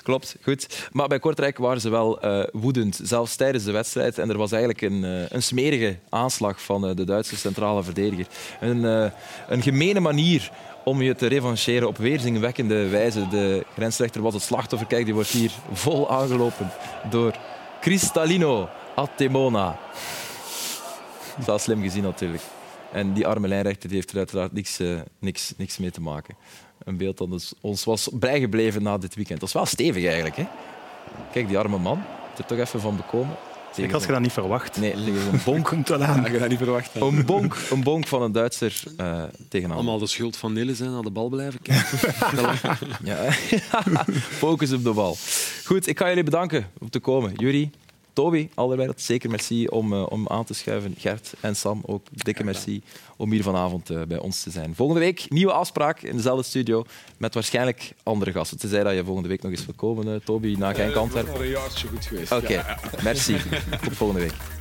Klopt, goed. Maar bij Kortrijk waren ze wel eh, woedend, zelfs tijdens de wedstrijd. En er was eigenlijk een, eh, een smerige aanslag van eh, de Duitse centrale verdediger. Een, eh, een gemene manier om je te revancheren op weerzinwekkende wijze. De grensrechter was het slachtoffer. Kijk, die wordt hier vol aangelopen door Cristalino Attemona. Dat is wel slim gezien natuurlijk. En die arme lijnrechter die heeft er uiteraard niks, eh, niks, niks mee te maken. Een beeld dat ons, ons was bijgebleven na dit weekend. Dat is wel stevig eigenlijk. Hè? Kijk, die arme man. Heeft er toch even van bekomen. Ik had je dat niet verwacht. Nee, tegen een bonk. Komt wel aan. had je dat niet verwacht. hè? Een bonk, een bonk van een Duitser eh tegen Allemaal de schuld van Nille zijn, aan de bal blijven kijken. Ja. Focus op de bal. Goed, ik ga jullie bedanken om te komen. Jury, Toby, Alderweireld, zeker merci om, eh, om aan te schuiven. Gert en Sam, ook dikke merci om hier vanavond eh, bij ons te zijn. Volgende week nieuwe afspraak in dezelfde studio met waarschijnlijk andere gasten. Tenzij dat je volgende week nog eens wil komen, eh, Toby, naar Genk Antwerpen. Voor een jaartje goed geweest. Oké, merci. Tot volgende week.